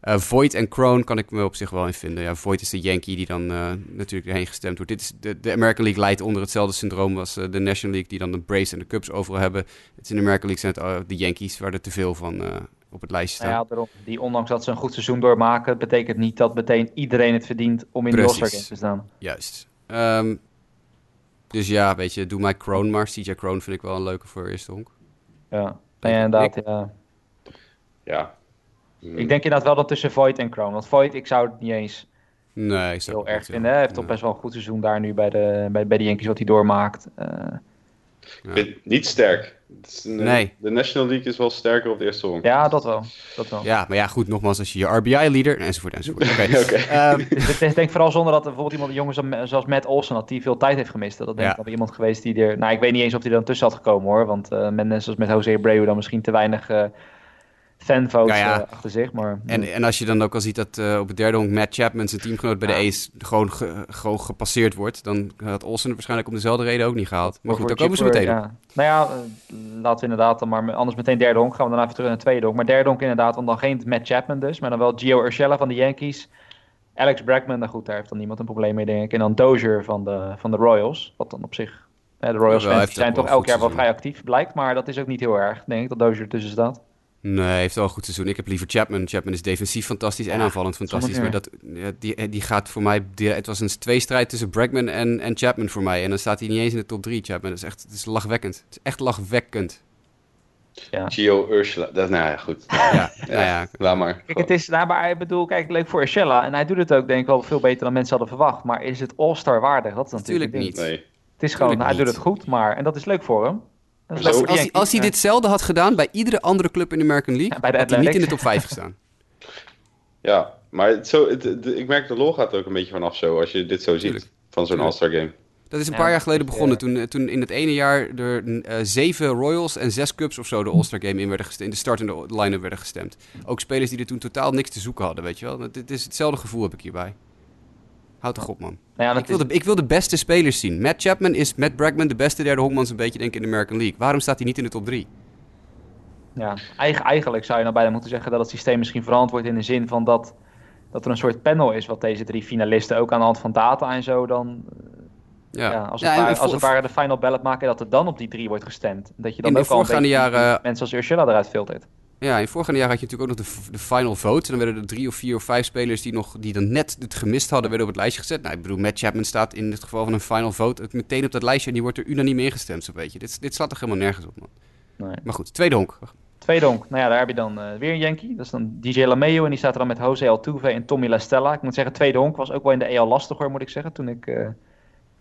Eh Voigt en Kroon kan ik me op zich wel in vinden. Ja, Voigt is de Yankee die dan eh, natuurlijk erheen gestemd wordt. Dit is de, de American League leidt onder hetzelfde syndroom als eh, de National League, die dan de Braves en de Cubs overal hebben. Het is in de American League zijn het eh, de Yankees, waar er te veel van eh, op het lijstje Nou staan. ja, daarom. Die ondanks dat ze een goed seizoen doormaken, betekent niet dat meteen iedereen het verdient om in de Precies. All-Star Game te staan. Juist. Ehm, dus ja, weet je, doe mij Kroon maar. CJ Kroon vind ik wel een leuke voor eerste honk. Ja, ja inderdaad. Ja. Ja. Mm. Ik denk inderdaad wel dat tussen Voigt en Kroon. Want Voigt, ik zou het niet eens Nee, heel erg ja. vinden. Hij heeft toch best wel een goed seizoen daar nu bij de, bij, bij de Yankees wat hij doormaakt. Eh, Ik vind het niet sterk. Het is een- Nee. De National League is wel sterker op de eerste honk. ja, dat wel. Dat wel. Ja, maar ja, goed, nogmaals, als je je RBI-leader... Enzovoort, enzovoort. Oké. Oké. Ehm, Dus is denk ik vooral zonder dat er bijvoorbeeld iemand jongens als- zoals Matt Olsen dat die veel tijd heeft gemist. Dat denk Ja. ik wel iemand geweest die er. Nou, ik weet niet eens of hij er dan tussen had gekomen hoor. Want eh met net zoals met Jose Abreu dan misschien te weinig eh fanvotes Ja, ja. eh, achter zich. Maar en, en als je dan ook al ziet dat eh, op het derde honk Matt Chapman, zijn teamgenoot bij de. A's, gewoon, ge- gewoon gepasseerd wordt, dan had Olsen waarschijnlijk om dezelfde reden ook niet gehaald. Maar goed, daar komen ze meteen ja. Nou ja, eh, laten we inderdaad dan maar anders meteen derde honk gaan we daarna even terug naar de tweede honk. Maar derde honk inderdaad, want dan geen Matt Chapman dus, maar dan wel Gio Urshela van de Yankees. Alex Bregman, nou goed, daar heeft dan niemand een probleem mee denk ik. En dan Dozier van de, van de Royals, wat dan op zich de Royals fans zijn toch elk jaar wel vrij actief, blijkt. Maar dat is ook niet heel erg, denk ik, dat Dozier ertussen staat. Nee, hij heeft wel een goed seizoen. Ik heb liever Chapman. Chapman is defensief fantastisch en Ja, aanvallend fantastisch. Maar dat, ja, die, die gaat voor mij... Die, het was een tweestrijd tussen Bregman en, en Chapman voor mij. En dan staat hij niet eens in de top 3, Chapman. Dat is echt het is lachwekkend. Het is echt lachwekkend. Ja. Gio Ursula. Dat, nou ja, goed. Ja, nou ja. Laat maar. Kijk, het is, nou, maar ik bedoel, kijk, leuk voor Urshela. En hij doet het ook, denk ik, wel veel beter dan mensen hadden verwacht. Maar is het All-Star waardig? Dat is natuurlijk niet. Nee. Het is gewoon, hij doet het goed, maar... En dat is leuk voor hem. Als- Als hij, als ditzelfde had gedaan bij iedere andere club in de American League, Ja, bij de had hij niet in de top 5 gestaan. Ja, maar het, zo, het, de- ik merk de lol gaat er ook een beetje vanaf zo. Als je dit zo ziet. Tuurlijk. Van zo'n. All-Star game. Dat is een Ja, paar jaar geleden begonnen. eh, Toen, eh, toen in het ene jaar er eh, zeven Royals en zes Cubs of zo de All-Star Game in werden gestemd. In de startende line-up werden gestemd. Ook spelers die er toen totaal niks te zoeken hadden, weet je wel. Het is hetzelfde gevoel heb ik hierbij. Houd toch op, man. Nou ja, Ik wil, is- de, ik wil de beste spelers zien. Matt Chapman is Matt Bregman de beste derde honkman zo'n beetje denk ik in de American League. Waarom staat hij niet in de top 3? Ja, eigen- eigenlijk zou je nou bijna moeten zeggen dat het systeem misschien veranderd wordt in de zin van dat, dat er een soort panel is wat deze drie finalisten ook aan de hand van data en zo dan, Ja, ja, als, Ja, het ware, vo- als het ware de final ballot maken dat er dan op die drie wordt gestemd. Dat je dan In de ook al een voorgaande jaren- mensen als Ursula eruit filtert. Ja, in vorige jaar had je natuurlijk ook nog de, de final vote. En dan werden er drie of vier of vijf spelers die, nog, die dan net het gemist hadden, werden op het lijstje gezet. Nou, ik bedoel, Matt Chapman staat in het geval van een final vote ook meteen op dat lijstje en die wordt er unaniem ingestemd, zo'n beetje. Dit, dit slaat toch helemaal nergens op, man. Nee. Maar goed, tweede honk. Tweede honk, nou ja, daar heb je dan eh, weer een Yankee. Dat is dan DJ LeMayo en die staat er dan met Jose Altuve en Tommy La Stella. Ik moet zeggen, tweede honk was ook wel in de EL lastig hoor, moet ik zeggen, toen ik eh,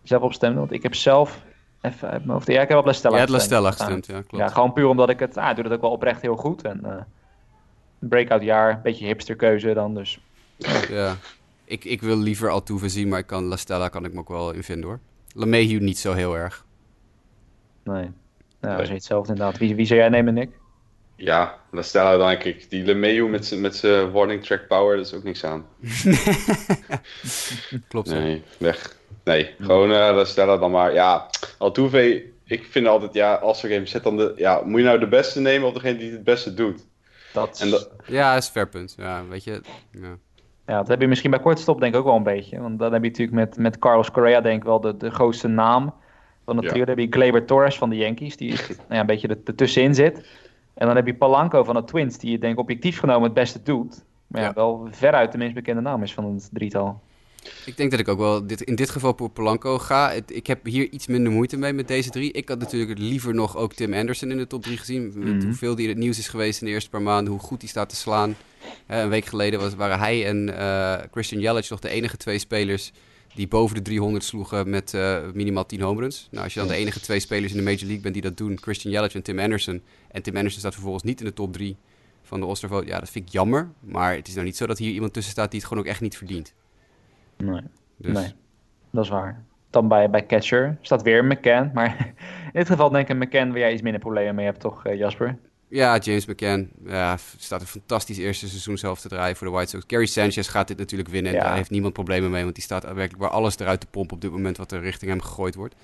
zelf op stemde. Want ik heb zelf, even uit mijn hoofd, ja, ik heb op La Stella Ja, het La gestemd. Stella gestemd, ja, klopt. Ja, gewoon puur omdat ik het, ah, doet het ook wel oprecht heel goed. En eh een breakout jaar, een beetje hipsterkeuze dan, dus Ja. Ik, ik wil liever Altuve zien, maar ik kan, La Stella kan ik me ook wel in vinden, hoor. LeMahieu niet zo heel erg. nee. Nou, dat is hetzelfde inderdaad. Wie, wie zou jij nemen, Nick? Ja, we dan denk ik. Die LeMayu met zijn met zijn warning track power, dat is ook niks aan. Klopt. Nee, weg. Nee, gewoon eh dan stellen dan maar. Ja, Altuve, ik vind altijd, ja, als er game zet dan de. Ja, moet je nou de beste nemen of degene die het beste doet? Dat, En dat, Ja, dat is een fair punt. Ja, weet je. Ja. Ja, dat heb je misschien bij kortstop denk ik ook wel een beetje. Want dan heb je natuurlijk met, met Carlos Correa denk ik wel de, de grootste naam van het Ja. trio. Dan heb je Gleyber Torres van de Yankees, die nou ja, een beetje er- ertussenin zit. En dan heb je Palanco van de Twins, die je denk ik objectief genomen het beste doet. Maar ja, Ja. wel veruit de minst bekende naam is van het drietal. Ik denk dat ik ook wel dit, in dit geval voor Polanco ga. Het- ik heb hier iets minder moeite mee met deze drie. Ik had natuurlijk liever nog ook Tim Anderson in de top 3 gezien. Mhm. Hoeveel die in het nieuws is geweest in de eerste paar maanden. Hoe goed die staat te slaan. Een week geleden was, waren hij en eh, Christian Yelich nog de enige twee spelers die boven de 300 sloegen met eh, minimaal 10 home runs. Nou, als je dan de enige twee spelers in de Major League bent die dat doen, Christian Yelich en Tim Anderson. En Tim Anderson staat vervolgens niet in de top 3 van de vote. Ja, dat vind ik jammer. Maar het is nou niet zo dat hier iemand tussen staat die het gewoon ook echt niet verdient. Nee, Dus, nee, dat is waar. Dan bij, bij catcher staat weer McCann. Maar in dit geval denk ik McCann waar jij iets minder problemen mee hebt, toch eh, Jasper? Ja, James McCann ja, staat een fantastisch eerste seizoen zelf te draaien voor de White Sox. Gary Sanchez gaat dit natuurlijk winnen. En Ja. daar heeft niemand problemen mee, want die staat werkelijk waar alles eruit te pompen op dit moment wat er richting hem gegooid wordt.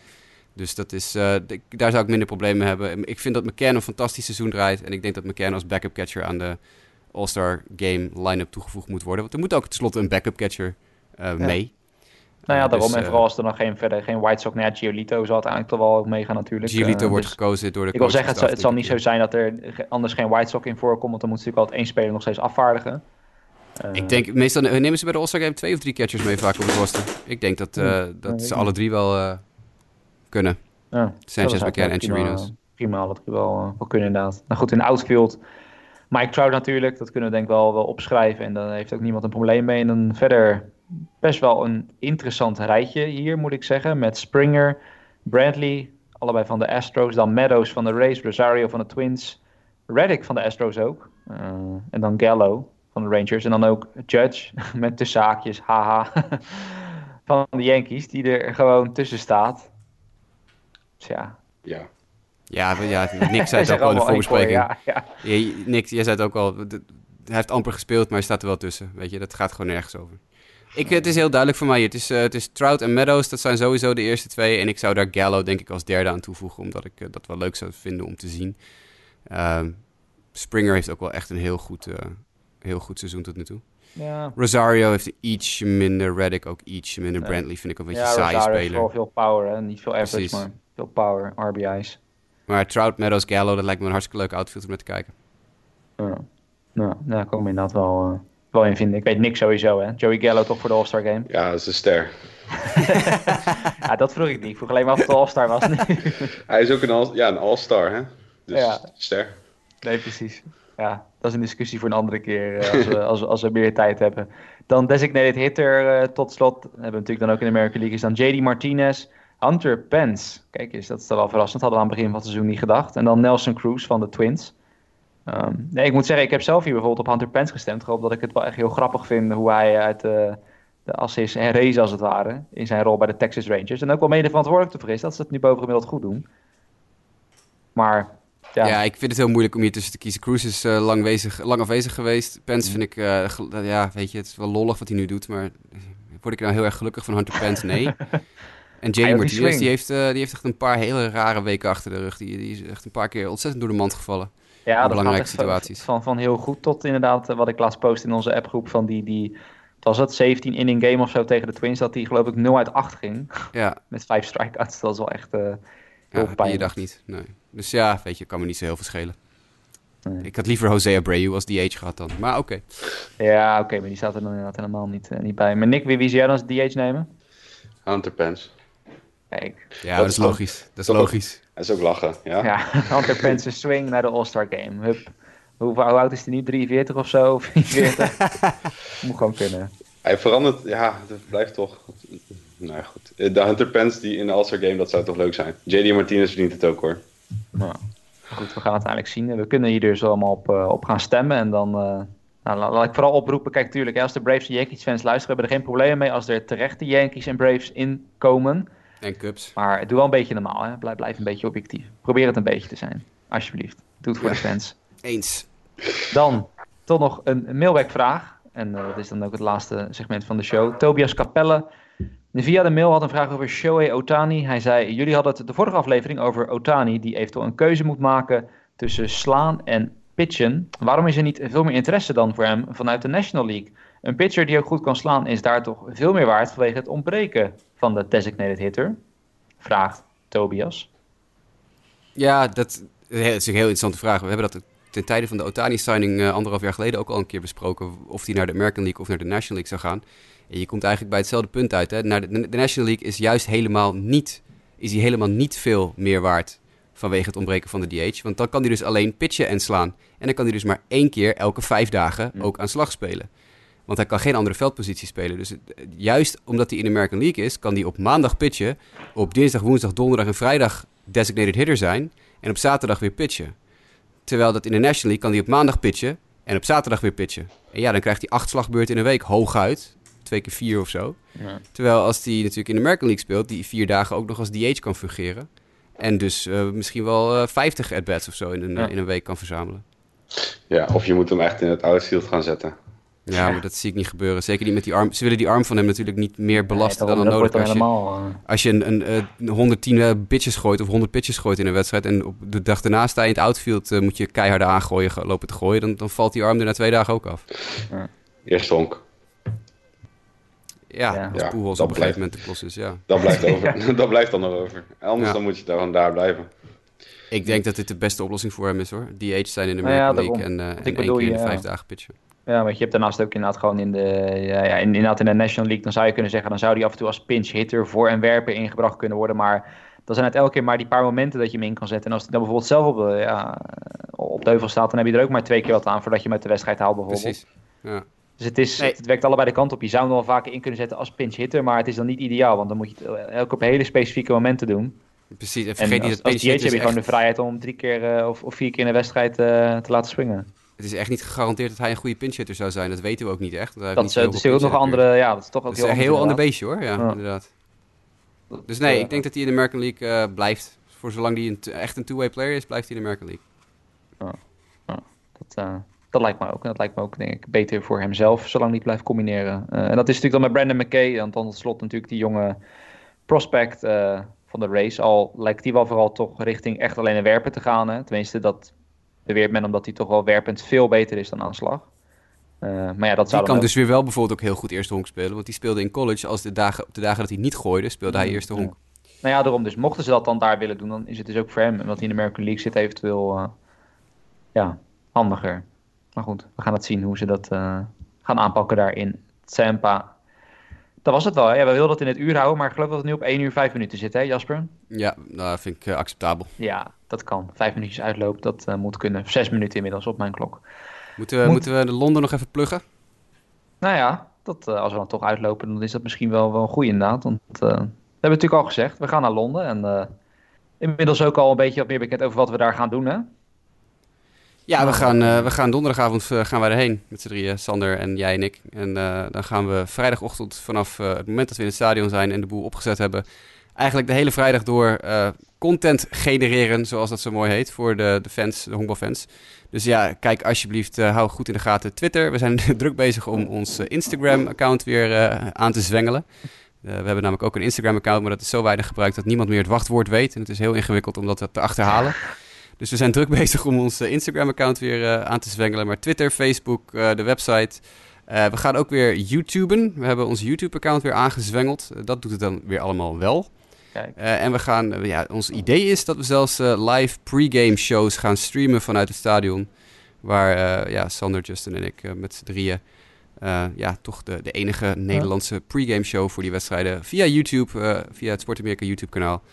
Dus dat is, eh, daar zou ik minder problemen mee hebben. Ik vind dat McCann een fantastisch seizoen draait. En ik denk dat McCann als backup catcher aan de All-Star Game line-up toegevoegd moet worden. Want er moet ook tenslotte een backup catcher eh, mee. Nou ja, Eh, daarom. dus, en eh, vooral als er nog geen, verder geen White Sox... Nou ja, Giolito zal uiteindelijk toch wel ook meegaan natuurlijk. Giolito wordt dus- gekozen door de Ik wil zeggen, het zal, het zal niet zo zijn dat er anders geen White Sox in voorkomt, want dan moet natuurlijk altijd één speler nog steeds afvaardigen. Ik denk, meestal nemen ze bij de All-Star Game twee of drie catchers mee vaak op het roster. Ik denk dat, Ja, dat ze alle drie wel kunnen. ja, Sanchez, dat McCann en Chirinos. Prima, drie wel, wel kunnen inderdaad. Nou goed, in de outfield, Mike Trout natuurlijk, dat kunnen we denk ik wel, wel opschrijven. En daar heeft ook niemand een probleem mee. En dan verder best wel een interessant rijtje hier, moet ik zeggen. Met Springer, Bradley, allebei van de Astros. Dan Meadows van de Rays, Rosario van de Twins. Reddick van de Astros ook. Eh, en dan Gallo van de Rangers. En dan ook Judge met tussen haakjes, haha, van de Yankees, die er gewoon tussen staat. Dus ja, ja. Ja, ja Nick zei het ook al in de voorbespreking. Ja, ja. Nick, jij zei het ook al. de- Hij heeft amper gespeeld, maar hij staat er wel tussen. Weet je, dat gaat gewoon nergens over. Ik, het is heel duidelijk voor mij. Het is, eh, het is Trout en Meadows. Dat zijn sowieso de eerste twee. En ik zou daar Gallo denk ik als derde aan toevoegen. Omdat ik eh, dat wel leuk zou vinden om te zien. Ehm, Springer heeft ook wel echt een heel goed, eh, heel goed seizoen tot nu toe. ja. Rosario heeft ietsje minder. Reddick ook ietsje minder. Ja. Brantley vind ik een beetje ja, saaie Rosario speler. vooral veel power en niet veel average. Precies. Maar Veel power, RBI's. Maar Trout, Meadows, Gallo, dat lijkt me een hartstikke leuk outfield om naar te kijken. Ja, nou, daar kom ik inderdaad wel, uh, wel in vinden. Ik weet niks sowieso, hè. Joey Gallo toch voor de All-Star Game? Ja, dat is een ster. ja, dat vroeg ik niet. Ik vroeg alleen maar of het de All-Star was. Hij is ook een, all, ja, een All-Star, hè? Dus Ja. ster. Nee, precies. Ja, dat is een discussie voor een andere keer eh, als, we, als, we- als we meer tijd hebben. Dan designated hitter eh, tot slot. Hebben we natuurlijk dan ook in de American League. Is dan JD Martinez, Hunter Pence. Kijk eens, dat is toch wel verrassend. Hadden we aan het begin van het seizoen niet gedacht. En dan Nelson Cruz van de Twins. Ehm, nee, ik moet zeggen, ik heb zelf hier bijvoorbeeld op Hunter Pence gestemd. Omdat ik het wel echt heel grappig vind hoe hij uit de, de as is herrezen als het ware. In zijn rol bij de Texas Rangers. En ook wel mede verantwoordelijk ervoor is dat ze het nu bovengemiddeld goed doen. Maar Ja. ja, ik vind het heel moeilijk om hier tussen te kiezen. Cruz is eh, lang, wezig, lang afwezig geweest. Pence vind ik, eh, gel- ja, weet je, het is wel lollig wat hij nu doet. Maar word ik nou heel erg gelukkig van Hunter Pence? Nee. En Jamie Martinez, die heeft, eh, die heeft echt een paar hele rare weken achter de rug. Die, die is echt een paar keer ontzettend door de mand gevallen. Ja, belangrijke situaties. Van, van heel goed tot inderdaad, eh, wat ik laatst post in onze appgroep van die, die was het, 17 inning game of zo tegen de Twins, dat die geloof ik 0 uit 8 ging. Ja, Met 5 strikeouts, dat is wel echt eh, heel ja pijnlijk. dag niet. Nee. Dus ja, weet je, kan me niet zo heel veel schelen. Nee. Ik had liever Jose Abreu als DH gehad dan. Maar oké. Ja, oké, maar die staat er dan inderdaad helemaal niet, eh, niet bij. Maar Nick, wie, wie zou jij dan als DH nemen? Hunter Pence. Kijk, Ja, dat is logisch. Dat is logisch. Hij is ook lachen, ja? ja, Hunter Pence swing naar de All-Star game. Hup. Hoe, hoe oud is hij nu? 43 of zo? 44? Moet gewoon kunnen. Hij verandert, ja, dat blijft toch... Nou ja, goed. Eh, De Hunter Pence die in de All-Star Game, dat zou toch leuk zijn. JD Martinez verdient het ook, hoor. Nou, goed, we gaan het uiteindelijk zien. We kunnen hier dus allemaal op, eh, op gaan stemmen. En dan eh, nou, la- laat ik vooral oproepen. Kijk, tuurlijk, hè, als de Braves en Yankees fans luisteren, hebben we er geen problemen mee als er terecht de Yankees en Braves in komen. En Cubs. Maar doe wel een beetje normaal. Hè. Blijf, blijf een beetje objectief. Probeer het een beetje te zijn. Alsjeblieft. Doe het voor de fans. Eens. Dan toch nog een mailback-vraag. En eh, dat is dan ook het laatste segment van de show. Tobias Capelle. Via de mail had een vraag over Shohei Otani. Hij zei: Jullie hadden het de vorige aflevering over Otani, die eventueel een keuze moet maken tussen slaan en pitchen. Waarom is er niet veel meer interesse dan voor hem vanuit de National League? Een pitcher die ook goed kan slaan is daar toch veel meer waard vanwege het ontbreken van de designated hitter? Vraagt Tobias. Ja, dat is een heel interessante vraag. We hebben dat ten tijde van de Otani-signing eh, anderhalf jaar geleden ook al een keer besproken. Of hij naar de American League of naar de National League zou gaan. En je komt eigenlijk bij hetzelfde punt uit. Hè? Naar de, de National League is juist helemaal niet, is hij helemaal niet veel meer waard vanwege het ontbreken van de DH. Want dan kan hij dus alleen pitchen en slaan. En dan kan hij dus maar één keer elke vijf dagen ook aan slag spelen. Want hij kan geen andere veldpositie spelen. Dus juist omdat hij in de American League is, kan hij op maandag pitchen. Op dinsdag, woensdag, donderdag en vrijdag designated hitter zijn. En op zaterdag weer pitchen. Terwijl dat in de National League kan hij op maandag pitchen. En op zaterdag weer pitchen. En ja, dan krijgt hij acht slagbeurten in een week hooguit. Twee keer vier of zo. Ja. Terwijl als hij natuurlijk in de American League speelt, die vier dagen ook nog als DH kan fungeren. En dus eh, misschien wel eh 50 at-bats of zo in een, Ja. in een week kan verzamelen. Ja, of je moet hem echt in het outfield gaan zetten. Ja, Ja. maar dat zie ik niet gebeuren. Zeker niet met die arm. Ze willen die arm van hem natuurlijk niet meer belasten Nee, dan dan nodig. Als je, helemaal... eh, als je een, een, eh, 110 eh, pitches gooit of 100 pitches gooit in een wedstrijd... en op de dag daarna sta je in het outfield, eh, moet je keihard aangooien, lopen te gooien... Dan, dan valt die arm er na twee dagen ook af. Eerste honk. Ja, Ja. als Ja, dat op een blijft. gegeven moment de klos is, ja. Dat blijft, over. dat blijft dan nog over. Anders Ja. dan moet je dan daar blijven. Ik denk dat dit de beste oplossing voor hem is, hoor. DH zijn in de Nou ja, American. League en, eh, Want en ik één bedoel, keer in de ja. vijf dagen pitchen. Ja, want je hebt daarnaast ook inderdaad gewoon in de, ja, ja, in- inderdaad in de National League, dan zou je kunnen zeggen, dan zou die af en toe als pinch hitter voor en werper ingebracht kunnen worden. Maar dan zijn het elke keer maar die paar momenten dat je hem in kan zetten. En als hij dan bijvoorbeeld zelf op de, ja, op de heuvel staat, dan heb je er ook maar twee keer wat aan voordat je hem uit de wedstrijd haalt bijvoorbeeld. Precies. Ja. Dus het, is, Nee. het werkt allebei de kant op. Je zou hem wel vaker in kunnen zetten als pinch hitter, maar het is dan niet ideaal. Want dan moet je het elke op hele specifieke momenten doen. Precies. En En vergeet als, niet dat pinch DH heb je gewoon echt- de vrijheid om drie keer eh, of, of vier keer in de wedstrijd eh, te laten swingen. Het is echt niet gegarandeerd dat hij een goede pinch hitter zou zijn. Dat weten we ook niet echt. hij Dat is, heel ook nog andere, ja, dat is toch ook Dat is een heel heel ander beestje hoor, ja, Ja. inderdaad. Dus nee, ik denk dat hij in de American League eh, blijft. Voor zolang hij een echt een two-way player is, blijft hij in de American League. Dat, eh, dat lijkt me ook. En dat lijkt me ook, denk ik, beter voor hemzelf, zolang hij blijft combineren. Eh, en dat is natuurlijk dan met Brandon McKay. Want dan tot slot natuurlijk die jonge prospect van de race. Al lijkt die wel vooral toch richting echt alleen een werpen te gaan. Hè? Tenminste, dat beweert men omdat hij toch wel werpend veel beter is dan aanslag. Eh, maar ja, dat Die zou dan kan ook- dus weer wel bijvoorbeeld ook heel goed eerste honk spelen. Want die speelde in college, als de dagen, op de dagen dat hij niet gooide, speelde hij Mm, eerste ja. honk. nou ja, daarom dus. Mochten ze dat dan daar willen doen, dan is het dus ook voor hem, omdat hij in de American League zit, eventueel uh, ja, handiger. Maar goed, we gaan het zien hoe ze dat uh, gaan aanpakken daar in Tampa. Dat was het wel. Hè? Ja, we wilden het in het uur houden, maar ik geloof dat het nu op 1 uur 5 minuten zit, hè Jasper? Ja, dat vind ik uh, acceptabel. Ja, dat kan. Vijf minuutjes uitloop, dat uh, moet kunnen. Zes minuten inmiddels op mijn klok. Moeten we, Moet... moeten we de Londen nog even pluggen? Nou ja, dat, uh, als we dan toch uitlopen, dan is dat misschien wel, wel een goede inderdaad. Want we hebben natuurlijk al gezegd, we gaan naar Londen. En inmiddels ook al een beetje wat meer bekend over wat we daar gaan doen, hè? Ja, we gaan, uh, we gaan donderdagavond uh, gaan wij erheen met z'n drieën, Sander en jij en ik. En uh, dan gaan we vrijdagochtend vanaf het moment dat we in het stadion zijn en de boel opgezet hebben, eigenlijk de hele vrijdag door content genereren, zoals dat zo mooi heet, voor de, de fans, de honkbalfans. Dus ja, kijk alsjeblieft, hou goed in de gaten Twitter. We zijn druk bezig om ons Instagram-account weer aan te zwengelen. we hebben namelijk ook een Instagram-account, maar dat is zo weinig gebruikt dat niemand meer het wachtwoord weet. En het is heel ingewikkeld om dat te achterhalen. Dus we zijn druk bezig om ons Instagram-account weer uh, aan te zwengelen. Maar Twitter, Facebook, uh, de website. We gaan ook weer YouTuben. We hebben ons YouTube-account weer aangezwengeld. dat doet het dan weer allemaal wel. en we gaan, ja, ons idee is dat we zelfs live pre-game shows gaan streamen vanuit het stadion. Waar ja, Sander, Justin en ik met z'n drieën ja, toch de, de enige Nederlandse pre-game show voor die wedstrijden via YouTube, via het Sport Amerika YouTube-kanaal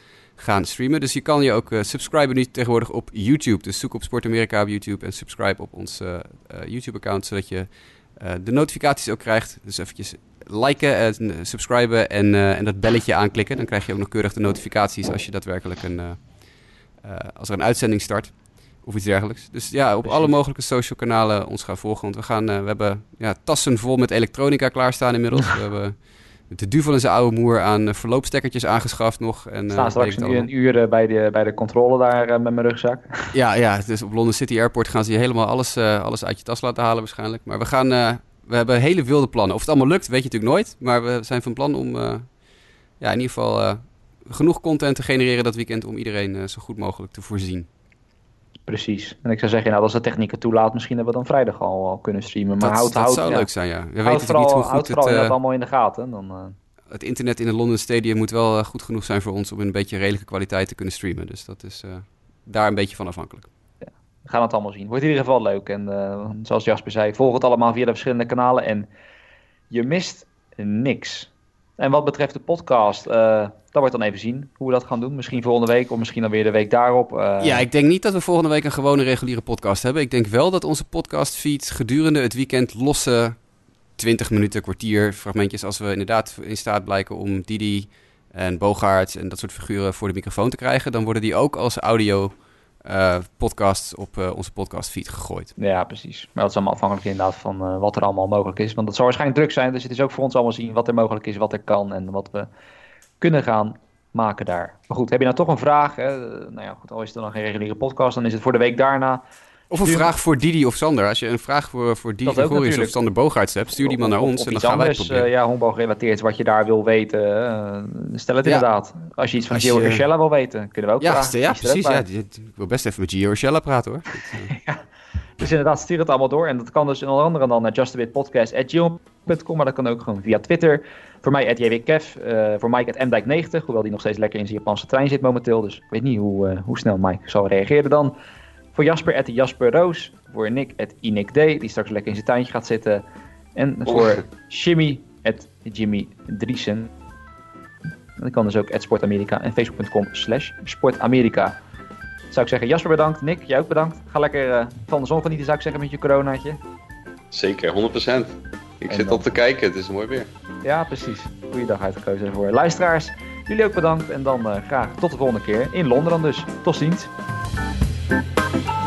gaan streamen. Dus je kan je ook uh, subscriben nu tegenwoordig op YouTube. Dus zoek op Sport Amerika op YouTube en subscribe op ons uh, uh, YouTube-account, zodat je de notificaties ook krijgt. Dus eventjes liken, en subscriben en, en dat belletje aanklikken. Dan krijg je ook nog keurig de notificaties als je daadwerkelijk een, als er een uitzending start. Of iets dergelijks. Dus ja, op alle mogelijke social kanalen ons gaan volgen. Want we, gaan, we hebben ja, tassen vol met elektronica klaarstaan inmiddels. we hebben de duvel en zijn oude moer aan uh, verloopstekkertjes aangeschaft nog. En, uh, Staan straks nu een uur bij de, bij de controle daar met mijn rugzak. Ja, ja, dus op London City Airport gaan ze je helemaal alles, alles uit je tas laten halen waarschijnlijk. Maar we gaan, we hebben hele wilde plannen. Of het allemaal lukt, weet je natuurlijk nooit. Maar we zijn van plan om ja, in ieder geval genoeg content te genereren dat weekend om iedereen zo goed mogelijk te voorzien. Precies. En ik zou zeggen, nou, als de techniek het toelaat, misschien hebben we dan vrijdag al, al kunnen streamen. Maar dat, houd, dat houd, zou ja. leuk zijn, ja. We weten vooral, niet hoe goed het... Uh, allemaal in de gaten. Dan, uh... Het internet in de London Stadium moet wel uh, goed genoeg zijn voor ons om in een beetje redelijke kwaliteit te kunnen streamen. Dus dat is daar een beetje van afhankelijk. Ja, we gaan het allemaal zien. Wordt in ieder geval leuk. En zoals Jasper zei, volg het allemaal via de verschillende kanalen. En je mist niks. En wat betreft de podcast, dat wordt dan even zien hoe we dat gaan doen. Misschien volgende week of misschien dan weer de week daarop. Uh... Ja, ik denk niet dat we volgende week een gewone reguliere podcast hebben. Ik denk wel dat onze podcastfeed gedurende het weekend losse 20 minuten, kwartier fragmentjes... als we inderdaad in staat blijken om Didi en Bogaerts en dat soort figuren voor de microfoon te krijgen... dan worden die ook als audio uh, podcasts op uh, onze podcastfeed gegooid. Ja, precies. Maar dat is allemaal afhankelijk inderdaad van uh, wat er allemaal mogelijk is. Want dat zal waarschijnlijk druk zijn. Dus het is ook voor ons allemaal zien wat er mogelijk is, wat er kan en wat we kunnen gaan maken daar. Maar goed, heb je nou toch een vraag? Hè? Nou ja, goed, al is het dan geen reguliere podcast, dan is het voor de week daarna. Of een stuur... vraag voor Didi of Sander. Als je een vraag voor, voor Didi Gregorius of Sander Bogaerts hebt, stuur die man naar ons en dan gaan wij het proberen. Uh, ja, honkbal gerelateerd, wat je daar wil weten, uh, stel het ja. inderdaad. Als je iets van Gio je... Urshela wil weten, kunnen we ook ja, vragen. Ja, precies. Ja, ik wil best even met Gio Urshela praten hoor. ja. Dus inderdaad, stuur het allemaal door. En dat kan dus onder andere dan naar justabitpodcast.gmail.com, maar dat kan ook gewoon via Twitter. Voor mij, jwkev. Uh, voor Mike, mdijk90. Hoewel die nog steeds lekker in zijn Japanse trein zit momenteel. Dus ik weet niet hoe, uh, hoe snel Mike zal reageren dan. Voor Jasper, at Jasper Roos. Voor Nick, at Inik D. Die straks lekker in zijn tuintje gaat zitten. En voor Jimmy, at Jimmy Driesen. Dat kan dus ook at Sportamerika en facebook.com slash Sportamerika. Zou ik zeggen, Jasper bedankt. Nick, jij ook bedankt. Ga lekker uh, van de zon genieten, zou ik zeggen, met je coronaatje. Zeker, 100%. Ik en zit dan... op te kijken, het is mooi weer. Ja, precies. Goeie dag uitgekozen voor luisteraars. Jullie ook bedankt en dan uh, graag tot de volgende keer in Londen dan dus. Tot ziens. Bye.